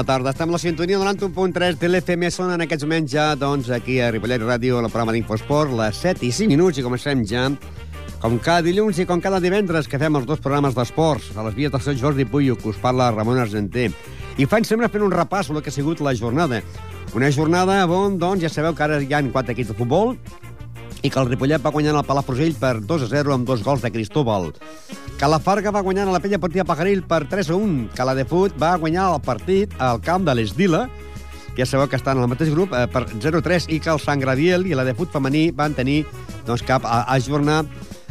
Bona tarda. Estem a la sintonia de 91.3 de l'FM. Són en aquests moments ja, doncs, aquí a Ripollet Ràdio, el programa d'Infosport, les 7 i 5 minuts, i comencem ja, com cada dilluns i com cada divendres, que fem els dos programes d'esports, a les vies del Sant Jordi Puyo, que us parla Ramon Argenter. I fan sempre fent un repàs el que ha sigut la jornada. Una jornada on, doncs, ja sabeu que ara hi ha quatre equips de futbol, i que el Ripollet va guanyant el Palafrugell per 2 a 0 amb dos gols de Cristóbal. Que la Farga va guanyant a la Pella Partida Pajaril per 3 a 1. Que la de Fut va guanyar el partit al camp de l'Esdila, que ja sabeu que estan en el mateix grup, eh, per 0-3, i que el Sant Gradiel i la de Fut femení van tenir doncs, cap a ajornar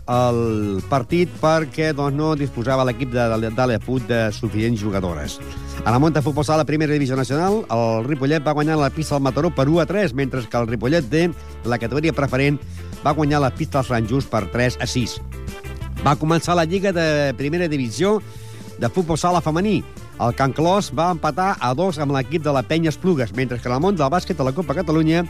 el partit perquè doncs, no disposava l'equip de, de, de l'Efut de suficients jugadores. A la Monta Futbol Sala, primera divisió nacional, el Ripollet va guanyar la pista al Mataró per 1 a 3, mentre que el Ripollet de la categoria preferent va guanyar la pista al Sant Just per 3 a 6. Va començar la Lliga de Primera Divisió de Futbol Sala femení. El Can Clos va empatar a dos amb l'equip de la Penya Esplugues, mentre que el món del bàsquet de la Copa Catalunya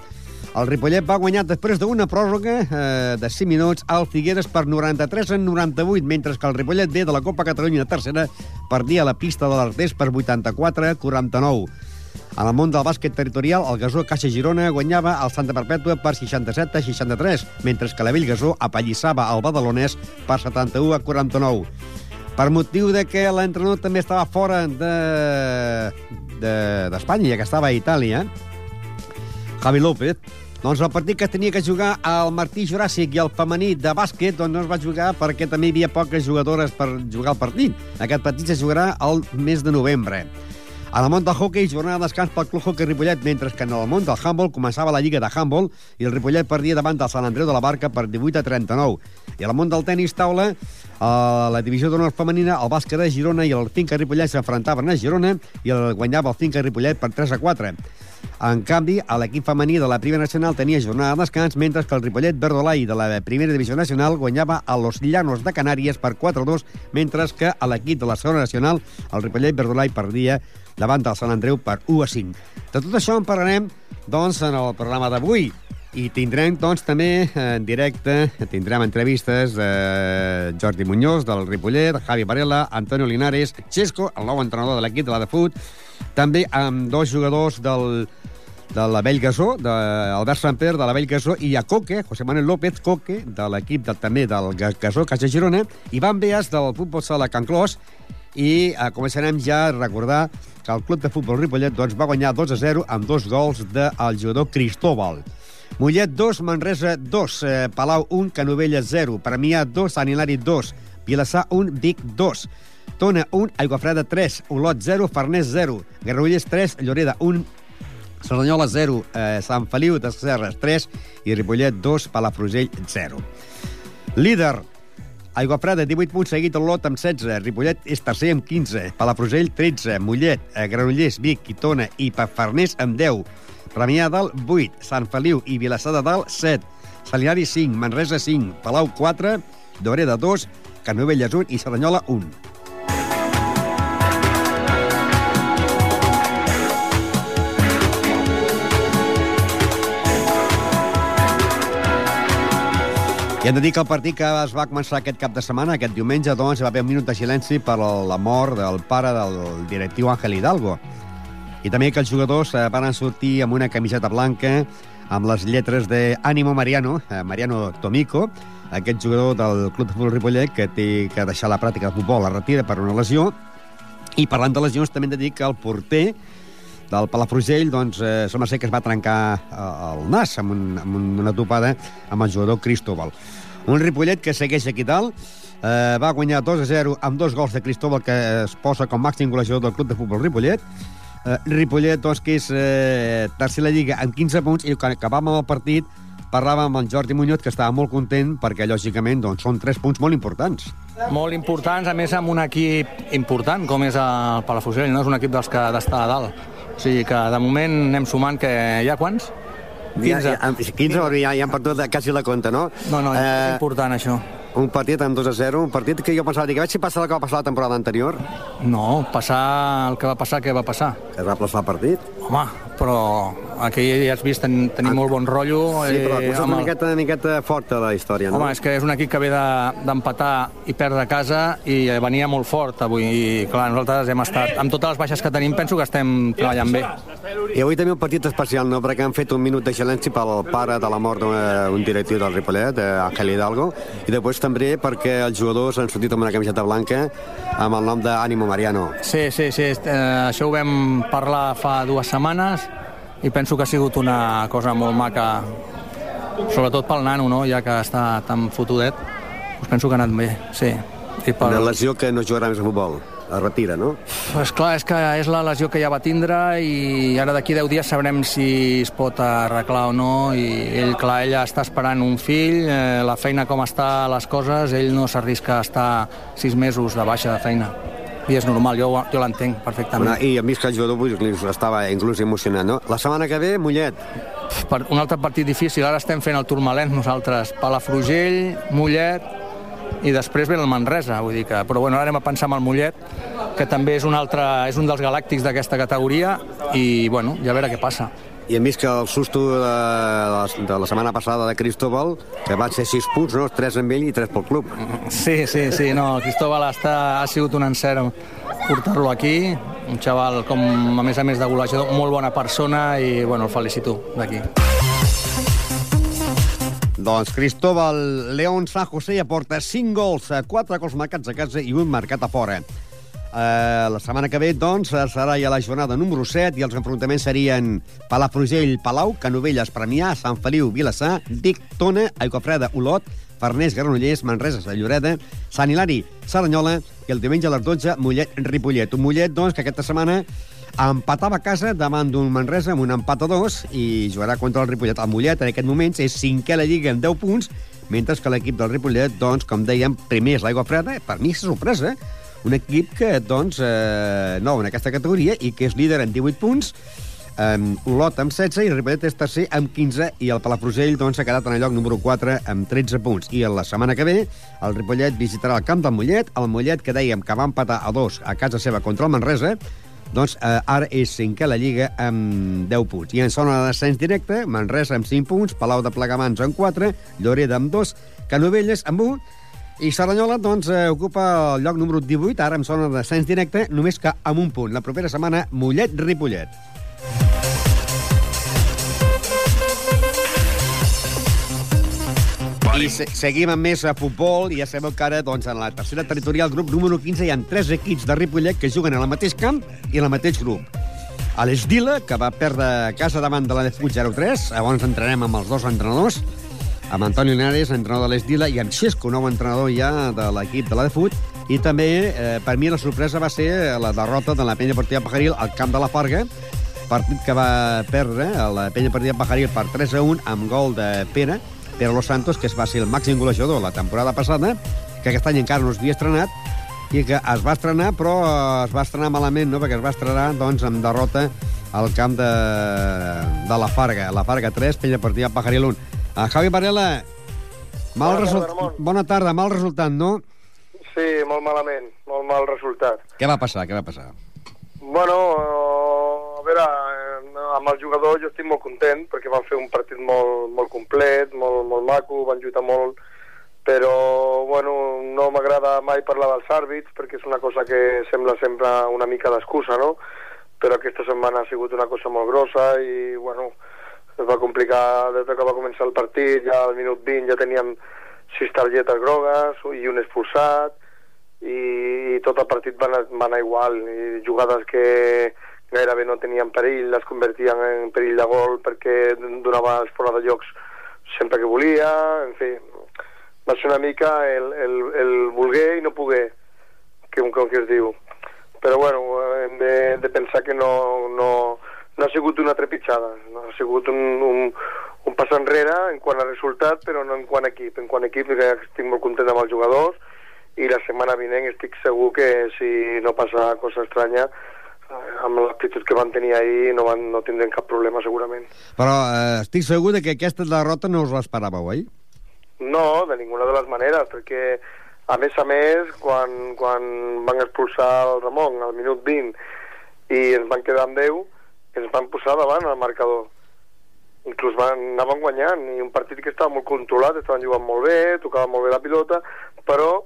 el Ripollet va guanyar després d'una pròrroga eh, de 5 minuts al Figueres per 93 en 98, mentre que el Ripollet B de la Copa Catalunya tercera perdia la pista de l'Artés per 84 a 49. En el món del bàsquet territorial, el Gasó Caixa Girona guanyava el Santa Perpètua per 67 a 63, mentre que la Bellgasó apallissava el Badalonès per 71 a 49. Per motiu de que l'entrenador també estava fora d'Espanya, de, de, ja que estava a Itàlia, Javi López, doncs el partit que tenia que jugar el Martí Juràssic i el femení de bàsquet doncs no es va jugar perquè també hi havia poques jugadores per jugar el partit. Aquest partit se jugarà el mes de novembre. A la món del hockey, jornada de descans pel Club Hockey Ripollet, mentre que en el món del handball començava la Lliga de Handball i el Ripollet perdia davant del Sant Andreu de la Barca per 18 a 39. I a la món del tennis taula, a la divisió d'honor femenina, el bàsquet de Girona i el Finca Ripollet s'enfrontaven a Girona i el guanyava el Finca Ripollet per 3 a 4. En canvi, a l'equip femení de la Primera Nacional tenia jornada de descans, mentre que el Ripollet Verdolai de la Primera Divisió Nacional guanyava a los Llanos de Canàries per 4-2, mentre que a l'equip de la Segona Nacional, el Ripollet Verdolai perdia davant del Sant Andreu per 1 a 5. De tot això en parlarem doncs, en el programa d'avui. I tindrem, doncs, també en directe, tindrem entrevistes de Jordi Muñoz, del Ripollet, Javi Varela, Antonio Linares, Xesco, el nou entrenador de l'equip de la de Fut, també amb dos jugadors del, de la Vell Gasó, d'Albert Samper, de la Vell Gasó, i a Coque, José Manuel López Coque, de l'equip de, també del Gasó Casa Girona, i Van Beas, del futbol sala Can Clos, i eh, començarem ja a recordar que el club de futbol Ripollet doncs, va guanyar 2 a 0 amb dos gols del jugador Cristóbal. Mollet 2, Manresa 2, eh, Palau 1, Canovella 0, Premià 2, Sant Hilari 2, Vilassar 1, Vic 2, Tona 1, Aiguafreda 3, Olot 0, Farners 0, Garriguelles 3, Lloreda 1, Cerdanyola 0, eh, Sant Feliu de Serres 3 i Ripollet 2, Palafrugell 0. Líder, Aiguafreda, 18 punts, seguit el Lot amb 16. Ripollet és tercer amb 15. Palafrugell, 13. Mollet, eh, Granollers, Vic, Quitona i Farners amb 10. Premià dalt, 8. Sant Feliu i Vilassar de Dalt, 7. Salinari, 5. Manresa, 5. Palau, 4. Doreda, 2. Canovelles, 1 i Cerdanyola, 1. Hem de dir que el partit que es va començar aquest cap de setmana, aquest diumenge, doncs, hi va haver un minut de silenci per la mort del pare del directiu Ángel Hidalgo. I també que els jugadors eh, van sortir amb una camiseta blanca amb les lletres de Ánimo Mariano, eh, Mariano Tomico, aquest jugador del Club de Futbol Ripollet que té que deixar la pràctica de futbol, la retira per una lesió. I parlant de lesions, també hem de dir que el porter del Palafrugell, doncs, eh, sembla ser que es va trencar eh, el nas amb, un, amb una topada amb el jugador Cristóbal. Un Ripollet que segueix aquí dalt, eh, va guanyar 2 a 0 amb dos gols de Cristóbal que es posa com màxim golejador del club de futbol Ripollet. Eh, Ripollet, doncs, que és eh, tercer la Lliga amb 15 punts i quan acabàvem el partit parlàvem amb el Jordi Muñoz, que estava molt content perquè, lògicament, doncs, són tres punts molt importants. Molt importants, a més, amb un equip important, com és el Palafrugell, no? És un equip dels que ha d'estar a dalt. O sigui que, de moment, anem sumant que hi ha quants? 15. Ja, ja, 15, ja, ja han perdut quasi la compta, no? No, no, eh, és important, això. Un partit amb 2 a 0, un partit que jo pensava, que vaig si passa el que va passar la temporada anterior. No, passar el que va passar, què va passar? Que es va plaçar el partit. Home, però aquí ja has vist, ten, tenim molt bon rotllo. Sí, però eh, és amb una miqueta, una miqueta forta la història, no? Home, és que és un equip que ve de- d'empatar i perdre a casa i eh, venia molt fort avui. I, clar, nosaltres hem estat... Amb totes les baixes que tenim, penso que estem treballant bé. I avui també un partit especial, no? Perquè han fet un minut de silenci pel pare de la mort d'un directiu del Ripollet, eh, Ángel Hidalgo, i després també perquè els jugadors han sortit amb una camiseta blanca amb el nom d'Ànimo Mariano. Sí, sí, sí. Eh, això ho vam parlar fa dues setmanes i penso que ha sigut una cosa molt maca, sobretot pel nano, no? ja que està tan fotudet. Doncs penso que ha anat bé, sí. I per... Una lesió que no jugarà més a futbol. Es retira, no? Pues clar, és que és la lesió que ja va tindre i ara d'aquí 10 dies sabrem si es pot arreglar o no i ell, clar, ella està esperant un fill, eh, la feina com està les coses, ell no s'arrisca a estar 6 mesos de baixa de feina. I és normal, jo, jo l'entenc perfectament. I a mi és que el jugador pues, estava inclús emocionat, no? La setmana que ve, Mollet. per un altre partit difícil. Ara estem fent el Turmalent nosaltres. Palafrugell, Mollet i després ve el Manresa, vull dir que... Però bueno, ara anem a pensar en el Mollet, que també és un, altre, és un dels galàctics d'aquesta categoria i, bueno, ja a veure què passa. I hem vist que el susto de, la, de la setmana passada de Cristóbal, que van ser 6 punts, no? 3 amb ell i 3 pel club. Sí, sí, sí, no, el Cristóbal està, ha sigut un encert portar-lo aquí, un xaval com, a més a més de golejador, molt bona persona i, bueno, el felicito d'aquí. Doncs Cristóbal León San José ja porta 5 gols, 4 gols marcats a casa i un marcat a fora. Uh, la setmana que ve, doncs, serà ja la jornada número 7 i els enfrontaments serien Palafrugell, Palau, Canovelles, Premià, Sant Feliu, Vilassar, Vic, Tona, Aiguafreda, Olot, Farners, Granollers, Manresa, Sant Lloreda, Sant Hilari, Saranyola i el diumenge a les 12, Mollet, Ripollet. Un Mollet, doncs, que aquesta setmana empatava a casa davant d'un Manresa amb un empat a dos i jugarà contra el Ripollet. El Mollet, en aquest moments, és cinquè a la Lliga amb 10 punts, mentre que l'equip del Ripollet, doncs, com dèiem, primer és l'Aigua Freda, per mi és sorpresa, un equip que, doncs, eh, nou en aquesta categoria i que és líder en 18 punts, um, Olot amb 16 i Ripollet és tercer amb 15 i el Palafrugell doncs, s'ha quedat en el lloc número 4 amb 13 punts. I la setmana que ve el Ripollet visitarà el camp del Mollet, el Mollet que dèiem que va empatar a dos a casa seva contra el Manresa, doncs eh, ara és cinquè a la Lliga amb 10 punts. I en zona de descens directe, Manresa amb 5 punts, Palau de Plegamans amb 4, Lloreda amb 2, Canovelles amb 1, i Saranyola, doncs, eh, ocupa el lloc número 18, ara en zona de descens directe, només que amb un punt. La propera setmana, Mollet-Ripollet. I se seguim amb més a futbol i ja sabeu que ara, doncs, en la tercera territorial, grup número 15, hi ha tres equips de Ripollet que juguen en el mateix camp i en el mateix grup. A l'Esdila, que va perdre casa davant de la Defut 0-3, llavors entrarem amb els dos entrenadors, amb Antoni Linares, entrenador de l'Esdila, i amb Xesco, nou entrenador ja de l'equip de la Defut, i també, eh, per mi, la sorpresa va ser la derrota de la penya partida Pajaril al camp de la Farga, partit que va perdre a la penya partida Pajaril per 3 a 1 amb gol de Pere, Pere Los Santos, que es va ser el màxim golejador la temporada passada, que aquest any encara no s'havia estrenat, i que es va estrenar, però eh, es va estrenar malament, no? perquè es va estrenar doncs, amb derrota al camp de, de la Farga. La Farga 3, penya partida Pajaril 1. Uh, Javi Varela, mal Bona tarda, result... Ramon. Bona tarda, mal resultat, no? Sí, molt malament, molt mal resultat. Què va passar, què va passar? Bueno, a veure, eh, amb el jugador jo estic molt content perquè van fer un partit molt, molt complet, molt, molt maco, van lluitar molt, però bueno, no m'agrada mai parlar dels àrbits perquè és una cosa que sembla sempre una mica d'excusa, no? Però aquesta setmana ha sigut una cosa molt grossa i bueno, es va complicar des de que va començar el partit, ja al minut 20 ja teníem sis targetes grogues i un expulsat, i, i tot el partit va anar, va anar igual i jugades que gairebé no tenien perill les convertien en perill de gol perquè donava els fora de llocs sempre que volia en fi, va ser una mica el, el, el voler i no poder que un com que es diu. Però bueno, hem de, de pensar que no, no, no ha sigut una trepitjada no ha sigut un, un, un pas enrere en quant a resultat però no en quant a equip en quant a equip estic molt content amb els jugadors i la setmana vinent estic segur que si no passa cosa estranya eh, amb l'actitud que van tenir ahir no, van, no tindrem cap problema segurament Però eh, estic segur de que aquesta derrota no us l'esperàveu, oi? no, de ninguna de les maneres perquè a més a més quan, quan van expulsar el Ramon al minut 20 i ens van quedar amb 10 ens van posar davant al marcador. Inclús van, anaven guanyant, i un partit que estava molt controlat, estaven jugant molt bé, tocaven molt bé la pilota, però,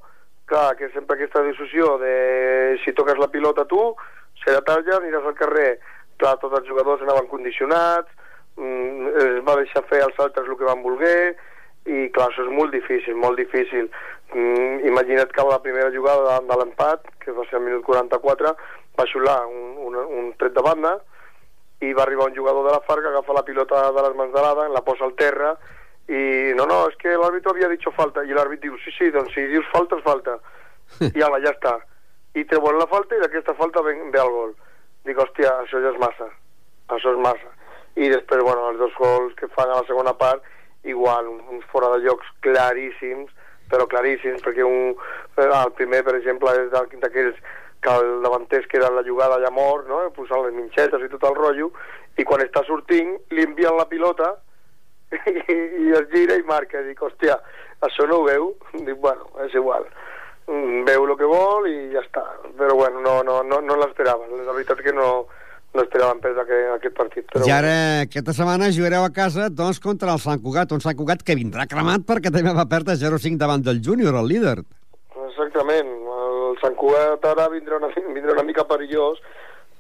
clar, que sempre aquesta discussió de si toques la pilota tu, serà tarda, aniràs al carrer. Clar, tots els jugadors anaven condicionats, mm, es va deixar fer als altres el que van voler, i clar, això és molt difícil, molt difícil. Mm, imagina't que la primera jugada de l'empat, que va ser al minut 44, va xular un, un, un tret de banda, i va arribar un jugador de la Farga, agafa la pilota de les mans de l'Ada, la posa al terra, i no, no, és que l'àrbitro havia dit falta, i l'àrbit diu, sí, sí, doncs si dius falta, és falta. I ala, ja està. I treuen la falta i d'aquesta falta ve, ve el gol. Dic, hòstia, això ja és massa. Això és massa. I després, bueno, els dos gols que fan a la segona part, igual, uns fora de llocs claríssims, però claríssims, perquè un, el primer, per exemple, és d'aquells que el davanter es queda en la jugada ja mort, no? posant les minxetes i tot el rotllo, i quan està sortint li envien la pilota i, i es gira i marca. I dic, hòstia, això no ho veu? Dic, bueno, és igual. Mm, veu el que vol i ja està. Però bueno, no, no, no, no l'esperava. La veritat que no, no esperàvem perdre aquest, aquest partit. Però I ara, aquesta setmana, jugareu a casa doncs, contra el Sant Cugat, un Sant Cugat que vindrà cremat perquè també va perdre 0-5 davant del júnior, el líder. Exactament. Sant Cugat ara vindrà una, vindrà una mica perillós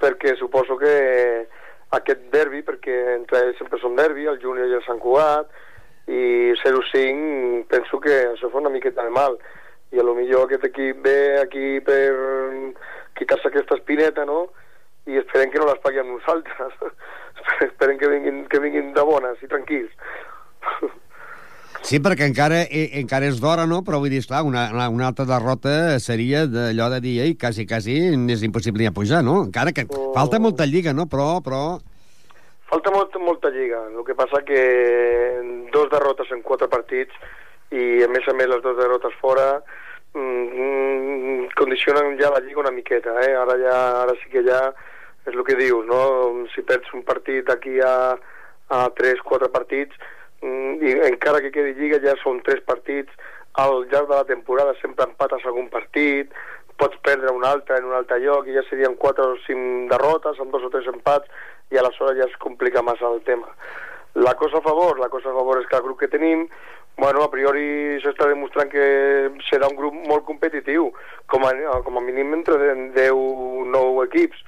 perquè suposo que aquest derbi, perquè entre ells sempre són derbi, el júnior i el Sant Cugat, i 0-5 penso que això fa una miqueta de mal i a lo millor aquest equip ve aquí per quitar-se aquesta espineta, no? I esperem que no les paguem nosaltres. esperem que vinguin, que vinguin de bones i tranquils. Sí, perquè encara, eh, encara és d'hora, no? Però vull dir, esclar, una, una altra derrota seria d'allò de dir, ei, quasi, quasi és impossible ja pujar, no? Encara que oh. falta molta lliga, no? Però, però... Falta molt, molta lliga. El que passa que dos derrotes en quatre partits i, a més a més, les dues derrotes fora mm, condicionen ja la lliga una miqueta, eh? Ara, ja, ara sí que ja és el que dius, no? Si perds un partit aquí a, a 3-4 partits, i encara que quedi lliga ja són tres partits. Al llarg de la temporada sempre empates algun partit pots perdre un altre en un altre lloc i ja serien quatre o cinc derrotes amb dos o tres empats i aleshores ja es complica massa el tema. La cosa a favor, la cosa a favor és que el grup que tenim bueno, a priori s'està demostrant que serà un grup molt competitiu com a, com a mínim entre 10 o 9 equips.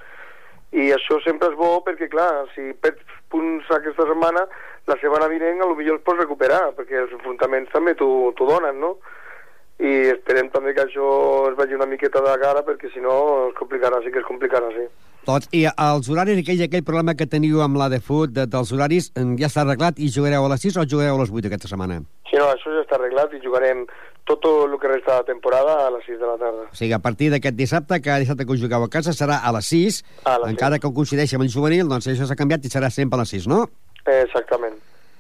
I això sempre és bo perquè, clar, si perds punts aquesta setmana, la setmana vinent a lo millor els pots recuperar, perquè els enfrontaments també t'ho donen, no? I esperem també que això es vagi una miqueta de cara, perquè si no es complicarà, sí que es complicarà, sí. Tots. I els horaris, aquell, aquell problema que teniu amb la de fut, de, dels horaris, ja està arreglat i jugareu a les 6 o jugareu a les 8 aquesta setmana? Sí, no, això ja està arreglat i jugarem tot el que resta de temporada a les 6 de la tarda. O sigui, a partir d'aquest dissabte, cada dissabte que us jugueu a casa serà a les 6, a les encara 6. que coincideixi amb el juvenil, doncs això s'ha canviat i serà sempre a les 6, no? Exactament.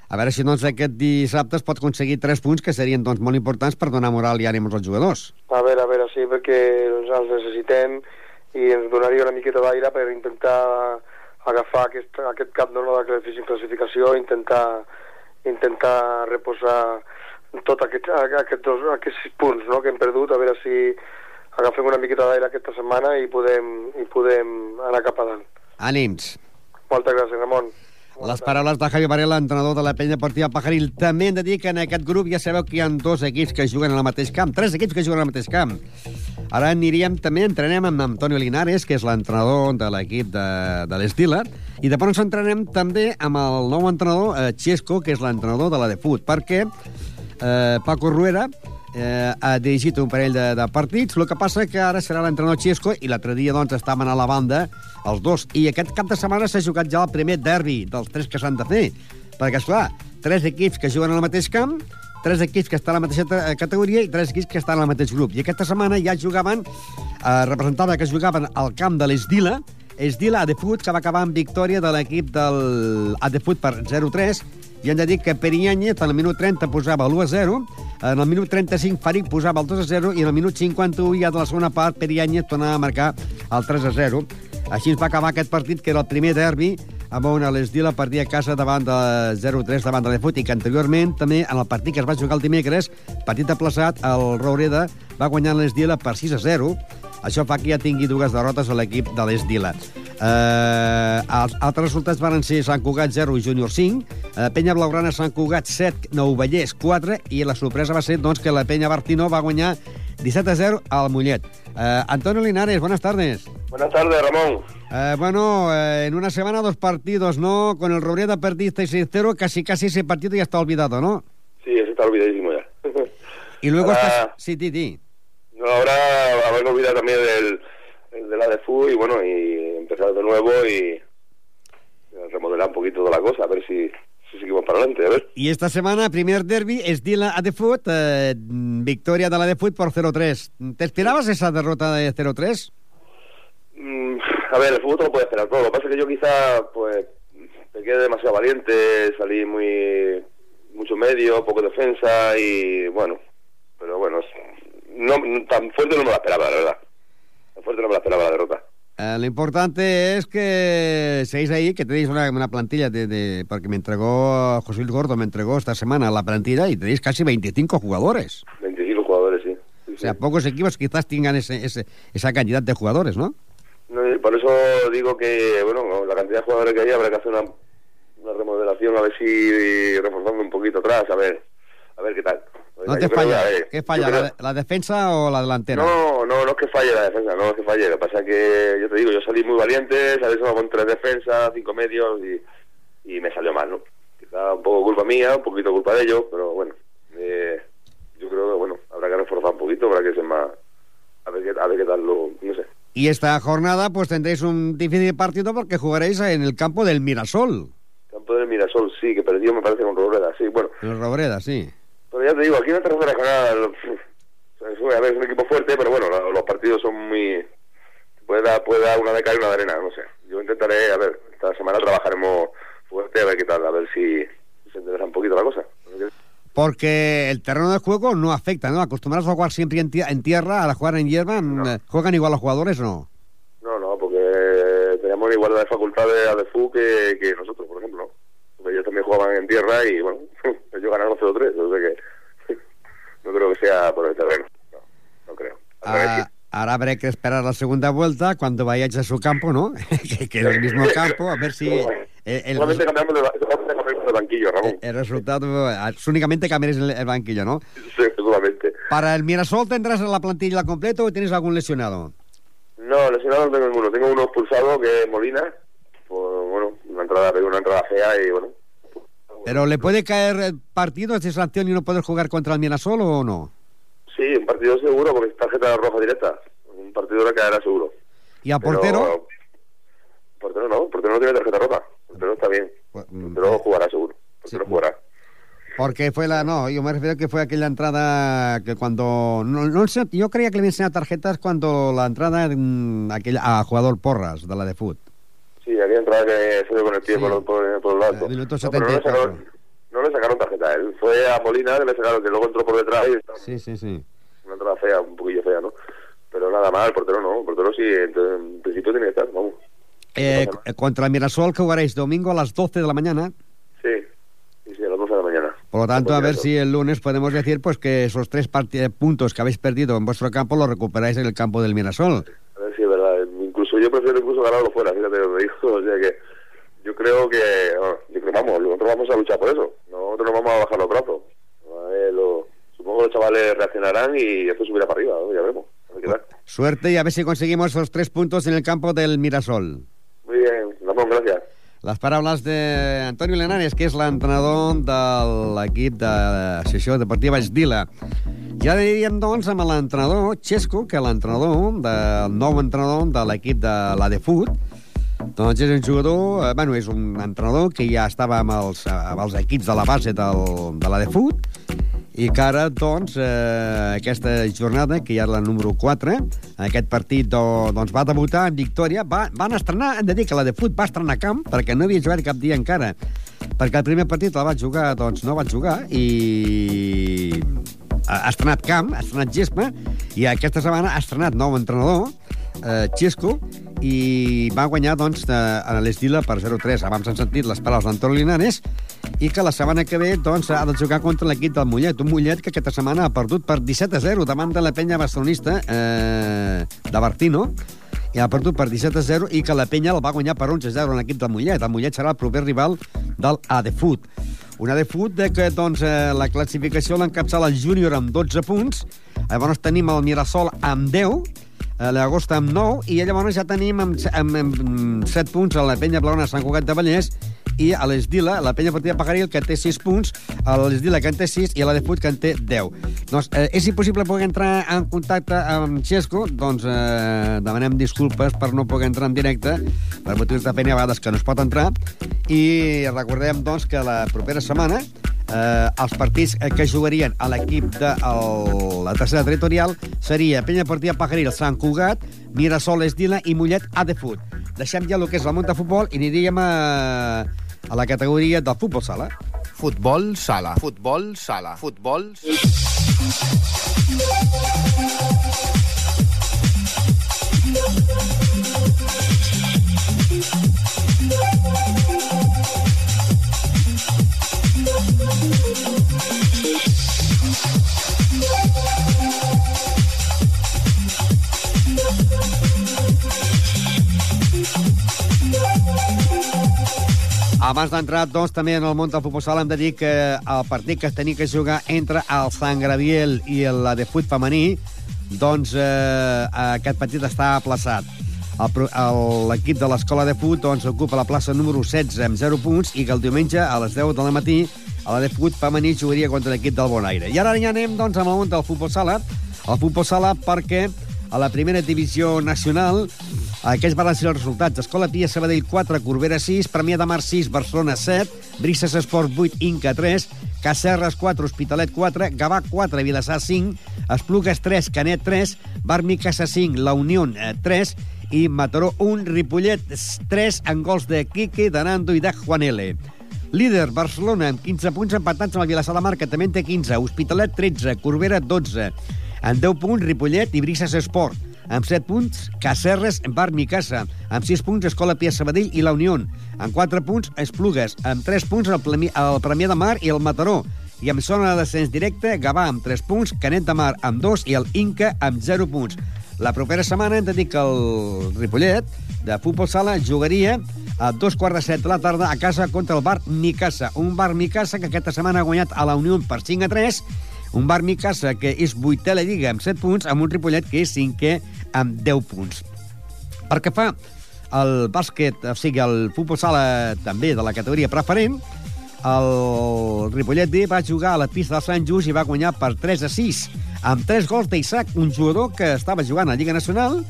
A veure si doncs, aquest dissabte es pot aconseguir 3 punts que serien doncs, molt importants per donar moral i ànims als jugadors. A veure, a veure, sí, perquè doncs, els necessitem i ens donaria una miqueta d'aire per intentar agafar aquest, aquest cap no, de classificació i intentar, intentar reposar tot aquest, aquest dos, aquests punts no, que hem perdut, a veure si agafem una miqueta d'aire aquesta setmana i podem, i podem anar cap a dalt. Ànims. Moltes gràcies, Ramon. Les paraules de Javi Varela, entrenador de la penya Portiva Pajaril. També hem de dir que en aquest grup ja sabeu que hi ha dos equips que juguen al mateix camp, tres equips que juguen al mateix camp. Ara aniríem, també entrenem amb Antonio Linares, que és l'entrenador de l'equip de, de l'Estila, i de ens entrenem també amb el nou entrenador, eh, Xesco, que és l'entrenador de la de Fut, perquè eh, Paco Ruera eh, ha dirigit un parell de, de partits, el que passa que ara serà l'entrenador Xesco i l'altre dia doncs, estaven a la banda els dos. I aquest cap de setmana s'ha jugat ja el primer derbi dels tres que s'han de fer. Perquè, esclar, tres equips que juguen al mateix camp, tres equips que estan a la mateixa categoria i tres equips que estan al mateix grup. I aquesta setmana ja jugaven, eh, representava que jugaven al camp de l'Esdila, Esdila Adefut, que va acabar amb victòria de l'equip del Adefut per 0-3, i hem de dir que Perianyet en el minut 30 posava l'1-0, en el minut 35 Farik posava el 2-0 i en el minut 51 ja de la segona part Perianyet tornava a marcar el 3-0. Així es va acabar aquest partit, que era el primer derbi, amb on l'Esdila perdia a casa davant de 0-3 davant de l'Efut, i que anteriorment també en el partit que es va jugar el dimecres, partit aplaçat, el Roureda va guanyar l'Esdila per 6-0, Això fa que ja tingui dues derrotes a l'equip de l'Esdila. Eh, els altres resultats van ser Sant Cugat 0, Júnior 5, eh, Penya Blaugrana, Sant Cugat 7, Novellers 4, i la sorpresa va ser doncs, que la Penya Bartino va guanyar 17 a 0 al Mollet. Eh, Antonio Linares, buenas tardes. Buenas tardes, Ramón. Eh, bueno, eh, en una semana dos partidos, ¿no? Con el Robreda perdiste 6-0, casi casi ese partido ya está olvidado, ¿no? Sí, eso está olvidadísimo ya. Y luego Ahora- estás... Sí, Titi. No, ahora haberme olvidado también del, el de la de fútbol y bueno, y empezar de nuevo y remodelar un poquito de la cosa, a ver si, si seguimos para adelante, a ver. Y esta semana, primer derby, es Dila a Foot, eh, victoria de la de Foot por 0-3. ¿Te esperabas esa derrota de 0-3? Mm, a ver, el fútbol te lo puede esperar todo. Lo que pasa es que yo quizá, pues, me quedé demasiado valiente, salí muy, mucho medio, poco defensa y bueno, pero bueno, no, tan fuerte no me la esperaba, la verdad. Tan fuerte no me la esperaba la derrota. Eh, lo importante es que seáis ahí, que tenéis una, una plantilla de, de- Porque me entregó, José Luis Gordo me entregó esta semana la plantilla y tenéis casi 25 jugadores. 25 jugadores, sí. Sí, O sea, sí. pocos equipos quizás tengan ese, ese- esa cantidad de jugadores, ¿no? No, y por eso digo que, bueno, la cantidad de jugadores que hay habrá que hacer una, una remodelación, a ver si reforzando un poquito atrás, a ver, a ver qué tal. ¿No te falla? que, a ver, ¿Qué falla? creo- ¿La, la defensa o la delantera? No, no, no es que falle la defensa, no es que falle. Lo que pasa es que, yo te digo, yo salí muy valiente, salí solo con tres defensas, cinco medios y, y me salió mal, ¿no? Quizá un poco culpa mía, un poquito culpa de ellos, pero bueno, eh, yo creo que, bueno, habrá que reforzar un poquito para que sea más... A ver qué, a ver qué tal lo... no sé. Y esta jornada pues tendréis un difícil partido porque jugaréis en el campo del Mirasol, Campo del Mirasol, sí, que perdió me parece con Robreda, sí, bueno. en el Robreda, sí. Pero ya te digo, aquí en la tercera regional, pf, a ver, es un equipo fuerte, pero bueno, lo- los partidos son muy... Puede dar, puede dar una de cal y una de arena, no sé. Yo intentaré, a ver, esta semana trabajaremos fuerte, a ver qué tal, a ver si se endereza un poquito la cosa. Porque el terreno de juego no afecta, ¿no? Acostumbrados a jugar siempre en, en tierra, a jugar en hierba, No. eh, ¿juegan igual los jugadores no? No, no, porque tenemos igualdad de facultades a DFU que, que nosotros, por ejemplo. Porque ellos también jugaban en tierra y, bueno, ellos ganaron 0-3, o sea que no creo que sea por el terreno. No, no creo. Ah, ahora habrá que esperar la segunda vuelta cuando vayáis a su campo, ¿no? que, que en el mismo campo, a ver si eh, el, Solamente cambiamos de banquillo, Ramón. el resultado... eh, Únicamente cambiaréis el, el banquillo, ¿no? Sí, solamente. ¿Para el Mirasol tendrás la plantilla completa o tienes algún lesionado? No, lesionado no tengo ninguno. Tengo uno expulsado que es Molina. Por, bueno, una entrada, una entrada fea y bueno. ¿Pero le puede caer eh, partidos de sanción y no poder jugar contra el Mirasol o no? Sí, un partido seguro porque es tarjeta roja directa. Un partido le caerá seguro. ¿Y a Pero- portero? Portero no, portero no tiene tarjeta roja. Portero está bien. Pues, mm, Portero jugará seguro. Sí. Portero jugará. Porque fue la... No, yo me refiero que fue aquella entrada que cuando... No, no yo creía que le enseñado tarjetas cuando la entrada mm, aquella, a jugador Porras, de la de fútbol. Sí, aquella entrada que se con el pie Sí. por, por, por el alto. Minuto No, pero no, le 74. sacaron, no le sacaron tarjeta. Él fue a Molina, que le sacaron, que luego entró por detrás y Sí, sí, sí. una entrada fea, un poquillo fea, ¿no? Pero nada más, el portero no, el portero sí, entonces, en principio tiene que estar, vamos. Eh, No contra el Mirasol que jugaréis domingo a las 12 de la mañana. Sí, sí, a las 12 de la mañana. Por lo tanto, a ver si el lunes podemos decir pues que esos tres puntos que habéis perdido en vuestro campo los recuperáis en el campo del Mirasol ver si es verdad. Incluso yo prefiero incluso ganarlo fuera, fíjate lo que digo. O sea que yo creo que, bueno, yo creo, vamos, nosotros vamos a luchar por eso. Nosotros no vamos a bajar los brazos. Ver, lo- supongo que los chavales reaccionarán y esto subirá para arriba, ¿no? ya veremos. Suerte y a ver si conseguimos esos tres puntos en el campo del Mirasol. Muy bien, Ramón, gracias. Les paraules d'Antonio Lenares, que és l'entrenador de l'equip de Sessió Deportiva Esdila. Ja diríem, doncs, amb l'entrenador Xesco, que l'entrenador, del nou entrenador de l'equip de la de Foot, doncs és un jugador, eh, bueno, és un entrenador que ja estava amb els, amb els equips de la base del, de la de Foot, i que ara, doncs, eh, aquesta jornada, que ja és la número 4, aquest partit do, doncs, va debutar en victòria. Va, van estrenar, hem de dir que la de fut va estrenar camp, perquè no havia jugat cap dia encara. Perquè el primer partit el vaig jugar, doncs no vaig jugar, i ha estrenat camp, ha estrenat gespa, i aquesta setmana ha estrenat nou entrenador, eh, Xesco, i va guanyar doncs, a l'Estila per 0-3. Abans han sentit les paraules d'Antonio Linares, i que la setmana que ve doncs, ha de jugar contra l'equip del Mollet. Un Mollet que aquesta setmana ha perdut per 17 a 0 davant de la penya barcelonista eh, de Bertino i ha perdut per 17 a 0 i que la penya el va guanyar per 11 a 0 en l'equip del Mollet. El Mollet serà el proper rival del Adefut. Un Adefut de que doncs, eh, la classificació l'encapçala el júnior amb 12 punts, llavors tenim el Mirasol amb 10, a l'agost amb 9, i llavors ja tenim amb, amb, amb 7 punts a la penya Blaona Sant Cugat de Vallès i a l'Esdila, la penya partida Pagaril, que té 6 punts, a l'Esdila, que en té 6, i a la de Fut, que en té 10. Doncs eh, és impossible poder entrar en contacte amb Xesco, doncs eh, demanem disculpes per no poder entrar en directe, per motius de feina a vegades que no es pot entrar, i recordem, doncs, que la propera setmana eh, els partits que jugarien a l'equip de el, la tercera territorial seria Penya Partida Pajaril, Sant Cugat, Mirasol, Esdila i Mollet a de Fut. Deixem ja el que és món de futbol i aniríem a, a la categoria del futbol sala. Futbol sala. Futbol sala. Futbol... Abans d'entrar, doncs, també en el món del futbol sala hem de dir que el partit que es tenia que jugar entre el Sant Graviel i la de fut femení, doncs eh, aquest partit està aplaçat. L'equip de l'escola de fut doncs, ocupa la plaça número 16 amb 0 punts i que el diumenge a les 10 de la matí a la de fut femení jugaria contra l'equip del Bonaire. I ara ja anem doncs, amb el món del futbol sala. El futbol sala perquè a la primera divisió nacional aquests van ser els resultats. Escola Pia Sabadell 4, Corbera 6, Premià de Mar 6, Barcelona 7, Brises Esport 8, Inca 3, Cacerres 4, Hospitalet 4, Gavà 4, Vilassar 5, Esplugues 3, Canet 3, Barmi Casa 5, La Unió 3 i Mataró 1, Ripollet 3 en gols de Quique, de Nando i de Juanele. Líder, Barcelona, amb 15 punts empatats amb el Vilassar de Mar, que també en té 15. Hospitalet, 13. Corbera, 12. En 10 punts, Ripollet i Brises Esport amb 7 punts, Cacerres, Bar Micasa, amb 6 punts, Escola Pia Sabadell i la Unió, amb 4 punts, Esplugues, amb 3 punts, el, Premi, el Premià de Mar i el Mataró, i amb zona de descens directe, Gavà amb 3 punts, Canet de Mar amb 2 i el Inca amb 0 punts. La propera setmana hem de dir que el Ripollet, de futbol sala, jugaria a dos quarts de set de la tarda a casa contra el bar Micasa. Un bar Micasa que aquesta setmana ha guanyat a la Unió per 5 a 3 un bar Micasa que és vuitè a la Lliga amb 7 punts, amb un Ripollet que és cinquè amb 10 punts. Per que fa el bàsquet, o sigui, el futbol sala també de la categoria preferent, el Ripollet B va jugar a la pista del Sant Just i va guanyar per 3 a 6, amb 3 gols d'Isaac, un jugador que estava jugant a la Lliga Nacional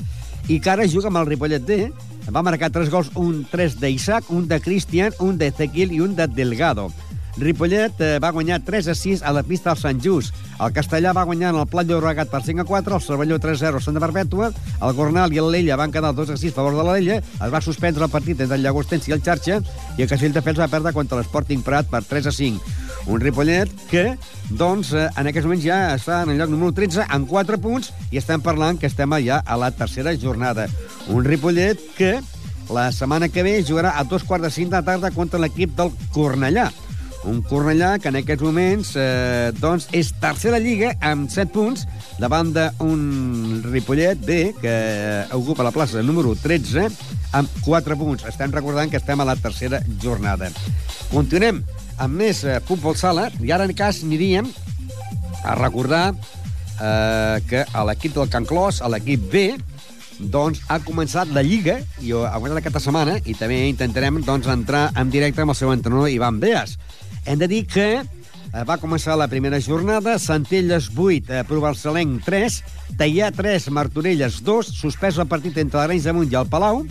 i que ara juga amb el Ripollet D. Va marcar 3 gols, un 3 d'Isaac, un de Cristian, un de Ezequiel i un de Delgado. Ripollet eh, va guanyar 3 a 6 a la pista del Sant Just. El Castellà va guanyar en el Plat Llobregat per 5 a 4, el Cervelló 3 a 0 Santa Perpètua, el Gornal i el Lella van quedar 2 a 6 a favor de la Lella, es va suspendre el partit entre el Llagostens i el Xarxa, i el Castelldefels va perdre contra l'Sporting Prat per 3 a 5. Un Ripollet que, doncs, eh, en aquests moments ja està en el lloc número 13 amb 4 punts i estem parlant que estem ja a la tercera jornada. Un Ripollet que la setmana que ve jugarà a dos quarts de cinc de la tarda contra l'equip del Cornellà. Un Cornellà que en aquests moments eh, doncs és tercera lliga amb 7 punts davant d'un Ripollet B que ocupa la plaça número 13 amb 4 punts. Estem recordant que estem a la tercera jornada. Continuem amb més eh, futbol sala i ara en cas aniríem a recordar eh, que a l'equip del Can Clos, a l'equip B, doncs ha començat la Lliga, i ha guanyat aquesta setmana, i també intentarem doncs, entrar en directe amb el seu entrenador Ivan Beas. Hem de dir que eh, va començar la primera jornada, Centelles 8, eh, Provençalenc 3, Teià 3, Martorelles 2, suspès el partit entre l'Arenys de Munt i el Palau,